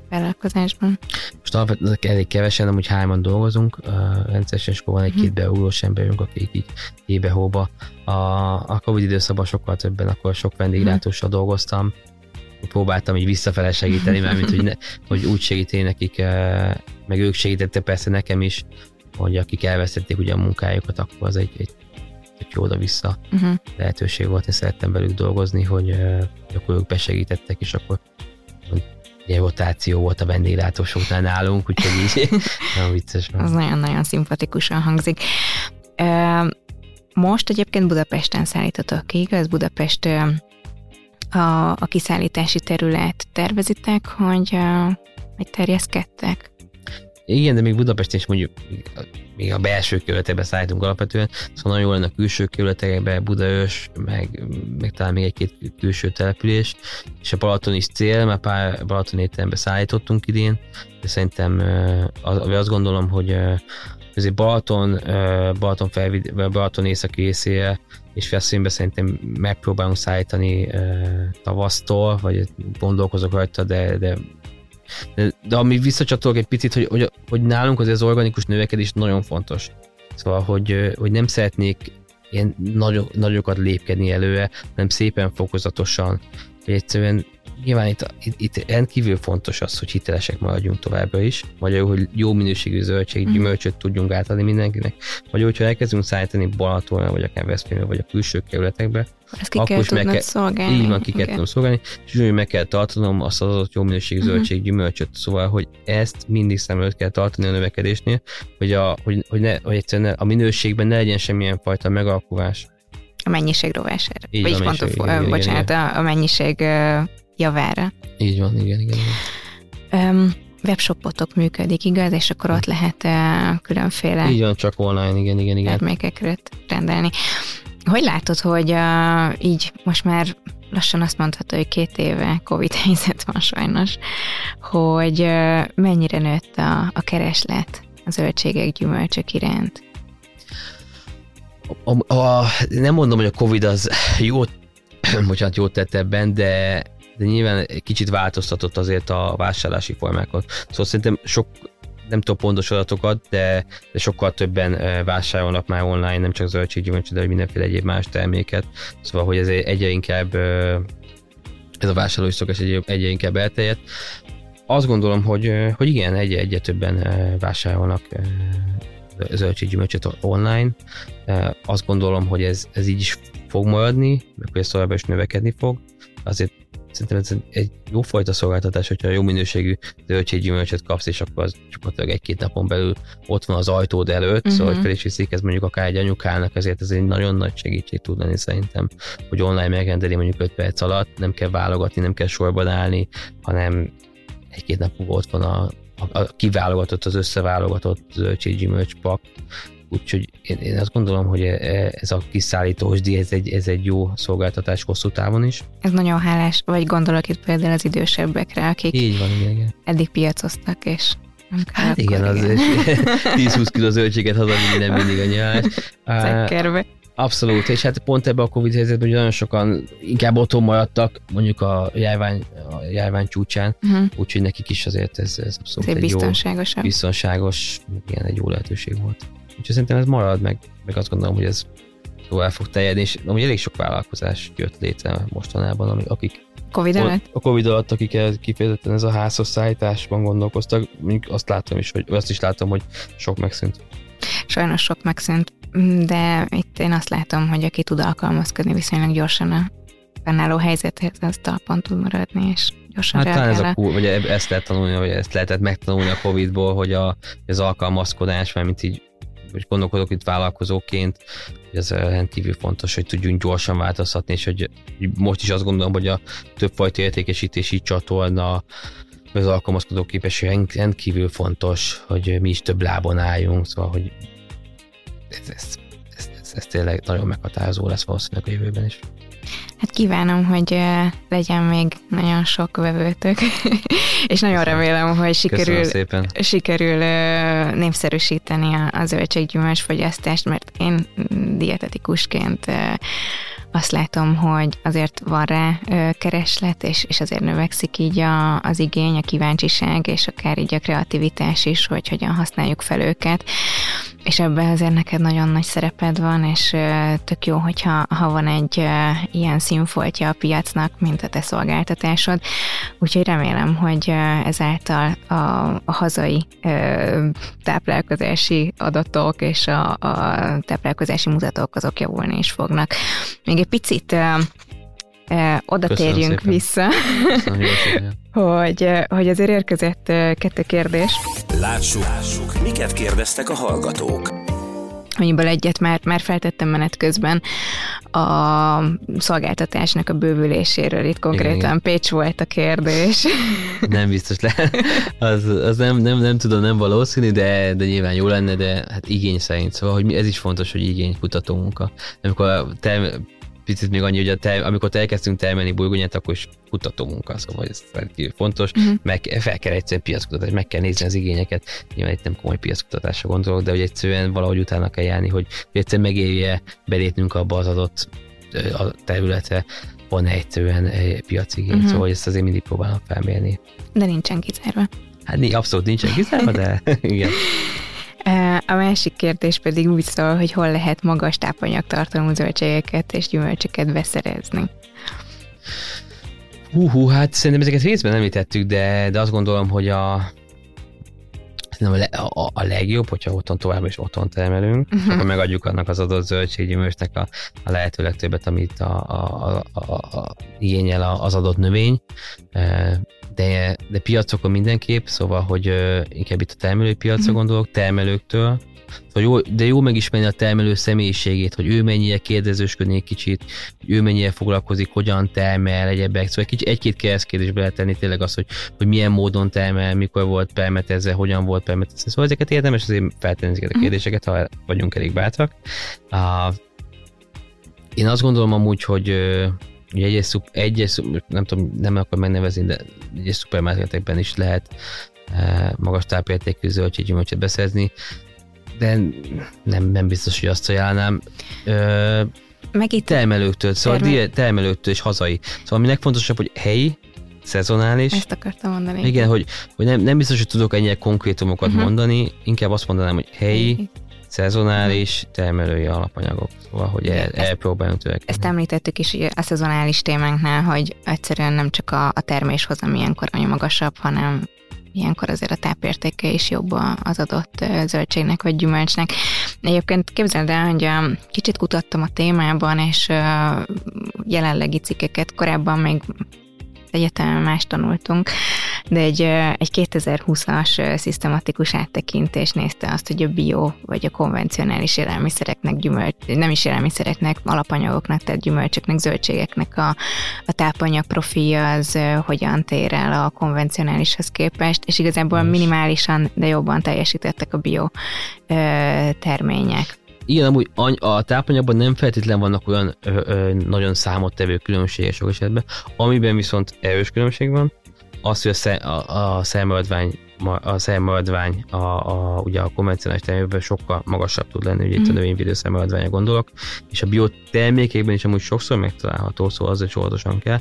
vállalkozásban? Most alapvetően elég kevesen, amúgy hárman dolgozunk, uh, rendszeresen, és akkor van egy-két uh-huh. beúrós emberünk, akik így ébe-hóba. A, a Covid időszakban sokkal többen, akkor sok vendéglátóssal uh-huh. dolgoztam, próbáltam így visszafele segíteni, mert mint hogy, ne, hogy úgy segíteni nekik, meg ők segítettek persze nekem is, hogy akik elvesztették ugye a munkájukat, akkor az egy, egy jó oda-vissza uh-huh. lehetőség volt, én szerettem velük dolgozni, hogy, akkor ők besegítettek, és akkor ilyen rotáció volt a vendéglátósoknál nálunk, úgyhogy így nagyon vicces van. Az nagyon-nagyon szimpatikusan hangzik. Most egyébként Budapesten szállítotok ki, igaz? Budapest a, a kiszállítási terület tervezitek, hogy, hogy terjeszkedtek? Igen, de még Budapesten is mondjuk még a belső kerületekbe szállítunk alapvetően, szóval nagyon jó lenne a külső kerületekbe, Budaörs, meg, meg talán még egy-két külső település, és a Balaton is cél, mert pár Balaton étterembe szállítottunk idén, de szerintem az, azt gondolom, hogy azért Balaton, Balaton, felvid, Balaton északi részére és Feszénbe szerintem megpróbálunk szállítani tavasztól, vagy gondolkozok rajta, de, de de, de ami visszacsatolok egy picit, hogy, hogy, hogy nálunk azért az organikus növekedés nagyon fontos. Szóval, hogy, hogy nem szeretnék ilyen nagy, nagyokat lépkedni előre, hanem szépen fokozatosan, hogy egyszerűen nyilván itt, itt, itt rendkívül fontos az, hogy hitelesek maradjunk továbbra is, vagy hogy jó minőségű zöldség, mm. gyümölcsöt tudjunk átadni mindenkinek, vagy hogyha elkezdünk szállítani Balatonra, vagy akár Veszprémbe, vagy a külső kerületekbe, ezt ki akkor kell meg kell, szolgálni. Így van, ki kell tudnom szolgálni, és úgy meg kell tartanom azt az adott jó minőségű uh-huh. zöldség, gyümölcsöt, szóval, hogy ezt mindig szem előtt kell tartani a növekedésnél, hogy, a, hogy, hogy, ne, hogy egyszerűen a minőségben ne legyen semmilyen fajta megalkulás. A mennyiség rovására. Így Vagy pont, igen, bocsánat, igen, a, a mennyiség javára. Így van, igen, igen. igen. Um, webshopotok működik, igaz? És akkor ott lehet különféle Így van, csak online, igen, igen, igen. termékekről rendelni. Hogy látod, hogy uh, így most már lassan azt mondható, hogy két éve Covid helyzet van sajnos, hogy uh, mennyire nőtt a, a kereslet a zöldségek, gyümölcsök iránt? A, a, nem mondom, hogy a Covid az jót, bocsánat, jót tett ebben, de, de nyilván egy kicsit változtatott azért a vásárlási formákat. Szóval szerintem sok, nem tudom pontos adatokat, de, de sokkal többen vásárolnak már online, nem csak zöldséggyümölcsöt, de hogy mindenféle egyéb más terméket. Szóval, hogy ez egyre inkább ez a vásárlói szokás egyre, inkább elterjedt. Azt gondolom, hogy, hogy igen, egyre, egyre többen vásárolnak zöldséggyümölcsöt online. Azt gondolom, hogy ez, ez így is fog maradni, meg hogy ez továbbra is növekedni fog. Azért szerintem ez egy jó fajta szolgáltatás, hogyha jó minőségű zöldséggyümölcsöt kapsz, és akkor az gyakorlatilag egy-két napon belül ott van az ajtód előtt, uh-huh. szóval hogy fel is viszik, ez mondjuk akár egy anyukának, ezért ez egy nagyon nagy segítség tud lenni szerintem, hogy online megrendeli mondjuk 5 perc alatt, nem kell válogatni, nem kell sorban állni, hanem egy-két nap ott van a, a, a kiválogatott, az összeválogatott zöldséggyümölcs pak, Úgyhogy én, én azt gondolom, hogy e, e, ez a kiszállítós ez egy, ez egy jó szolgáltatás hosszú távon is. Ez nagyon hálás, vagy gondolok itt például az idősebbekre, akik Így van, igen, igen. eddig piacoztak, és hát igen, az 10-20 kiló zöldséget hazavinni nem mindig a nyilás. Abszolút, és hát pont ebben a Covid helyzetben hogy nagyon sokan inkább otthon maradtak, mondjuk a járvány, a járvány csúcsán, uh-huh. úgyhogy nekik is azért ez, ez abszolút Szép egy biztonságos. jó, biztonságos, igen, egy jó lehetőség volt. Úgyhogy szerintem ez marad, meg, meg azt gondolom, hogy ez tovább fog terjedni, és amúgy elég sok vállalkozás jött létre mostanában, akik Covid alatt? A Covid alatt, akik kifejezetten ez a házhoz szállításban gondolkoztak, mondjuk azt látom is, hogy azt is látom, hogy sok megszűnt. Sajnos sok megszűnt, de itt én azt látom, hogy aki tud alkalmazkodni viszonylag gyorsan a fennálló helyzethez, az talpon tud maradni, és gyorsan hát talán ez a cool, vagy ezt lehet tanulni, vagy ezt lehetett megtanulni a Covid-ból, hogy a, az alkalmazkodás, mert mint így hogy gondolkodok itt vállalkozóként, hogy ez rendkívül fontos, hogy tudjunk gyorsan változtatni, és hogy most is azt gondolom, hogy a többfajta értékesítési csatorna, az alkalmazkodó képesség rendkívül fontos, hogy mi is több lábon álljunk, szóval, hogy ez, ez, ez, ez, ez tényleg nagyon meghatározó lesz valószínűleg a jövőben is. Hát kívánom, hogy legyen még nagyon sok vevőtök, és nagyon remélem, hogy sikerül, sikerül népszerűsíteni a, zöldséggyümölcs fogyasztást, mert én dietetikusként azt látom, hogy azért van rá kereslet, és, és azért növekszik így a, az igény, a kíváncsiság, és akár így a kreativitás is, hogy hogyan használjuk fel őket és ebben azért neked nagyon nagy szereped van, és tök jó, hogyha ha van egy ilyen színfoltja a piacnak, mint a te szolgáltatásod. Úgyhogy remélem, hogy ezáltal a, a hazai táplálkozási adatok és a, a táplálkozási mutatók azok javulni is fognak. Még egy picit oda Köszönöm térjünk szépen. vissza, hogy, hogy azért érkezett kettő kérdés. Lássuk, lássuk, miket kérdeztek a hallgatók amiből egyet már, már feltettem menet közben a szolgáltatásnak a bővüléséről. Itt konkrétan igen, igen. Pécs volt a kérdés. Nem biztos le. Az, az nem, nem, nem tudom, nem valószínű, de, de nyilván jó lenne, de hát igény szerint. Szóval, hogy ez is fontos, hogy igénykutató munka. Amikor te picit még annyi, hogy a te, amikor te elkezdtünk termelni burgonyát, akkor is kutató munka, szóval ez rendkívül fontos, uh-huh. meg fel kell egyszerűen piackutatás, meg kell nézni az igényeket, nyilván itt nem komoly piackutatásra gondolok, de hogy egyszerűen valahogy utána kell járni, hogy, hogy egyszerűen megérje belépnünk abba az adott a területre, van egyszerűen piacigény, uh-huh. szóval ezt azért mindig próbálom felmérni. De nincsen kizárva. Hát abszolút nincsen kizárva, de igen. A másik kérdés pedig úgy szól, hogy hol lehet magas tápanyagtartalmú zöldségeket és gyümölcsöket beszerezni. Hú, hú, hát szerintem ezeket részben említettük, de, de azt gondolom, hogy a, a, a, a legjobb, hogyha otthon tovább is otthon termelünk, uh-huh. akkor megadjuk annak az adott zöldséggyümölcsnek a, a lehető legtöbbet, amit a, a, a, a, igényel az adott növény de, de piacokon mindenképp, szóval, hogy inkább itt a termelőpiacra uh-huh. gondolok, termelőktől, Szóval jó, de jó megismerni a termelő személyiségét, hogy ő mennyire kérdezősködni egy kicsit, hogy ő mennyire foglalkozik, hogyan termel, egyebek. Szóval egy egy-két keresztkérdésbe lehet tenni tényleg az, hogy, hogy milyen módon termel, mikor volt permetezve, hogyan volt permetezve. Szóval ezeket érdemes azért feltenni ezeket a mhm. kérdéseket, ha vagyunk elég bátrak. Uh, én azt gondolom amúgy, hogy Ugye egyes, egyes nem tudom, nem akar megnevezni, de egyes szupermarketekben is lehet e, magas tápértékű zöldséggyümölcsöt beszerzni, de nem, nem biztos, hogy azt ajánlnám. E, Meg itt termelőktől, szóval termel... termelőktől és hazai. Szóval ami legfontosabb, hogy helyi, szezonális. Ezt akartam mondani. Igen, hogy, hogy nem, nem biztos, hogy tudok ennyire konkrétumokat uh-huh. mondani, inkább azt mondanám, hogy helyi, szezonális termelői alapanyagok. Szóval, hogy el, elpróbáljunk törekedni. Ezt említettük is a szezonális témánknál, hogy egyszerűen nem csak a, a terméshozam ilyenkor annyi magasabb, hanem ilyenkor azért a tápértéke is jobb az adott zöldségnek vagy gyümölcsnek. Egyébként képzeld el, hogy kicsit kutattam a témában, és jelenlegi cikkeket korábban még egyetemen más tanultunk, de egy, egy 2020-as szisztematikus áttekintés nézte azt, hogy a bio vagy a konvencionális élelmiszereknek, gyümölcs, nem is élelmiszereknek, alapanyagoknak, tehát gyümölcsöknek, zöldségeknek a, a tápanyag profilja az hogyan tér el a konvencionálishoz képest, és igazából minimálisan, de jobban teljesítettek a bio termények. Igen, amúgy a tápanyagban nem feltétlen vannak olyan ö, ö, nagyon számottevő különbségek sok esetben, amiben viszont erős különbség van, az, hogy a, sze, a, a szermaradvány a szermaradvány a, a, ugye a konvencionális termékben sokkal magasabb tud lenni, ugye mm. itt a mhm. növényvédő gondolok, és a biotermékekben is amúgy sokszor megtalálható, szóval azért óvatosan kell,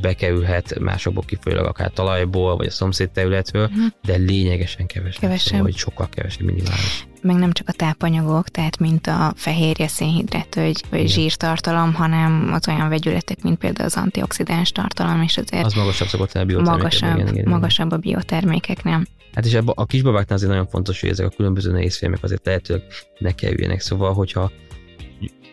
bekerülhet másokból kifolyólag akár talajból, vagy a szomszéd területről, mm. de lényegesen kevesebb, kevesebb. Szóval, hogy sokkal kevesebb minimális meg nem csak a tápanyagok, tehát mint a fehérje, szénhidrát vagy, vagy zsírtartalom, hanem az olyan vegyületek, mint például az antioxidáns tartalom, és azért az magasabb szokott a magasabb, igen, igen, magasabb a biotermékeknél. Hát és ebbe, a kisbabáknál azért nagyon fontos, hogy ezek a különböző nehézfélmek azért lehetőleg ne kerüljenek. Szóval, hogyha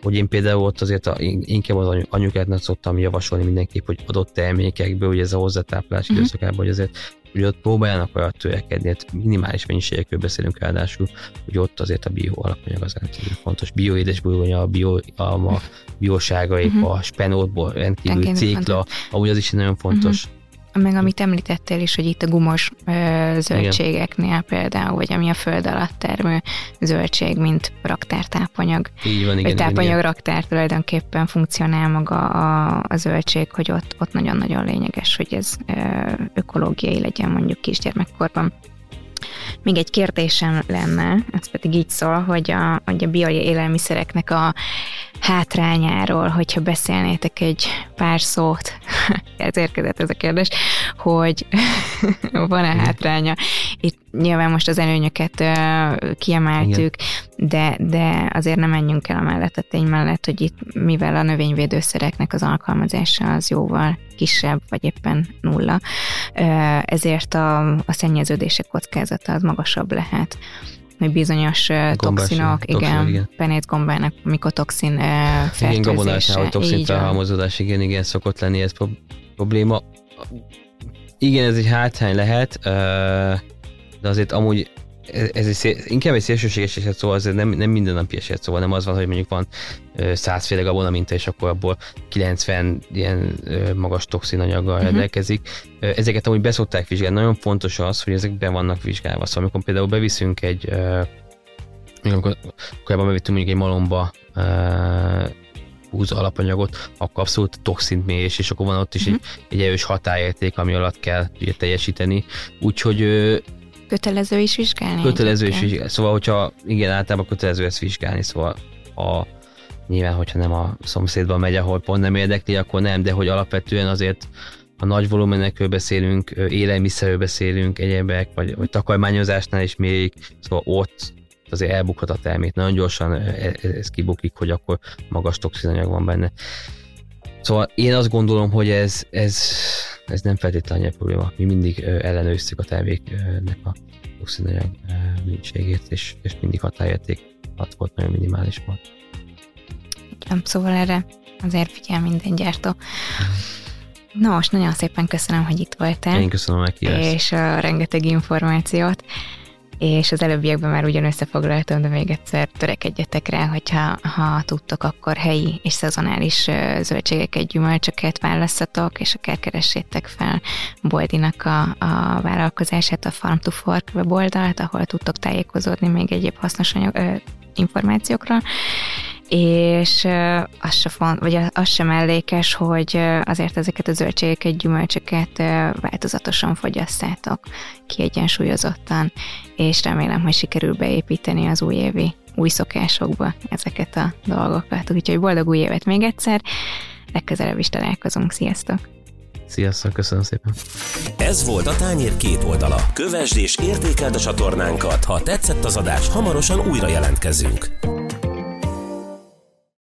hogy én például ott azért a, inkább az anyukátnak szoktam javasolni mindenképp, hogy adott termékekből, hogy ez a hozzátáplás uh-huh. időszakában, hogy azért hogy ott próbáljanak olyat törekedni, hát minimális mennyiségekről beszélünk ráadásul, hogy ott azért a bio alapanyag az rendkívül fontos. Bio édesburgonya, a bio alma, bioságaik, uh-huh. a spenótból rendkívül cékla, amúgy az is nagyon fontos. Uh-huh meg amit említettél is, hogy itt a gumos ö, zöldségeknél igen. például, vagy ami a föld alatt termő zöldség, mint raktártápanyag. Így van, igen, vagy tápanyag igen, raktár tulajdonképpen funkcionál maga a, a zöldség, hogy ott, ott nagyon-nagyon lényeges, hogy ez ö, ökológiai legyen mondjuk kisgyermekkorban. Még egy kérdésem lenne, ez pedig így szól, hogy a, hogy a bioélelmiszereknek a hátrányáról, hogyha beszélnétek egy pár szót, ez érkezett ez a kérdés, hogy van-e hátránya. Itt nyilván most az előnyöket kiemeltük, de, de azért nem menjünk el a mellett a tény mellett, hogy itt mivel a növényvédőszereknek az alkalmazása az jóval kisebb, vagy éppen nulla, ezért a, a szennyeződések kockázata az magasabb lehet hogy bizonyos Gombás, toxinok, igen, igen. penétgombának mikotoxin fertőzése. Igen, gabonásnál, hogy toxin felhalmozódás, igen, igen, szokott lenni ez probléma. Igen, ez egy hátrány lehet, de azért amúgy ez egy, inkább egy szélsőséges eset, szóval azért nem, nem mindennapi eset, szóval nem az van, hogy mondjuk van százféle gabona minta, és akkor abból 90 ilyen magas toxinanyaggal uh-huh. rendelkezik. Ezeket amúgy beszokták vizsgálni. Nagyon fontos az, hogy ezek be vannak vizsgálva. Szóval amikor például beviszünk egy, amikor korábban bevittünk mondjuk egy malomba húz alapanyagot, akkor abszolút toxint mérés, és akkor van ott is uh-huh. egy, mhm. egy erős határérték, ami alatt kell ugye, teljesíteni. Úgyhogy Kötelező is vizsgálni? Kötelező is vizsgálni. Szóval, hogyha igen, általában kötelező ezt vizsgálni, szóval a, nyilván, hogyha nem a szomszédban megy, ahol pont nem érdekli, akkor nem, de hogy alapvetően azért a nagy volumenekről beszélünk, élelmiszerről beszélünk, egyebek, vagy, vagy takarmányozásnál is még, szóval ott azért elbukhat a termék. Nagyon gyorsan e, e, ez kibukik, hogy akkor magas toxinanyag van benne. Szóval én azt gondolom, hogy ez, ez, ez nem feltétlenül egy probléma. Mi mindig ellenőrztük a terméknek a toxinanyag mennyiségét, és, és mindig határérték alatt volt nagyon minimális volt. Igen, szóval erre azért figyel minden gyártó. Na most nagyon szépen köszönöm, hogy itt voltál. Én köszönöm a És a rengeteg információt. És az előbbiekben már ugyan összefoglaltam, de még egyszer törekedjetek rá, hogyha ha tudtok, akkor helyi és szezonális zöldségeket, gyümölcsöket választatok, és akár keressétek fel Boldinak a, a vállalkozását, a Farm to Fork weboldalt, ahol tudtok tájékozódni még egyéb hasznos anyag, ö, információkra, és az, se font, vagy az sem mellékes, hogy azért ezeket a zöldségeket, gyümölcsöket változatosan fogyasztátok, kiegyensúlyozottan, és remélem, hogy sikerül beépíteni az újévi új szokásokba ezeket a dolgokat. Úgyhogy boldog új évet még egyszer, legközelebb is találkozunk. Sziasztok! Sziasztok, köszönöm szépen! Ez volt a Tányér két oldala. Kövesd és értékeld a csatornánkat. Ha tetszett az adás, hamarosan újra jelentkezünk.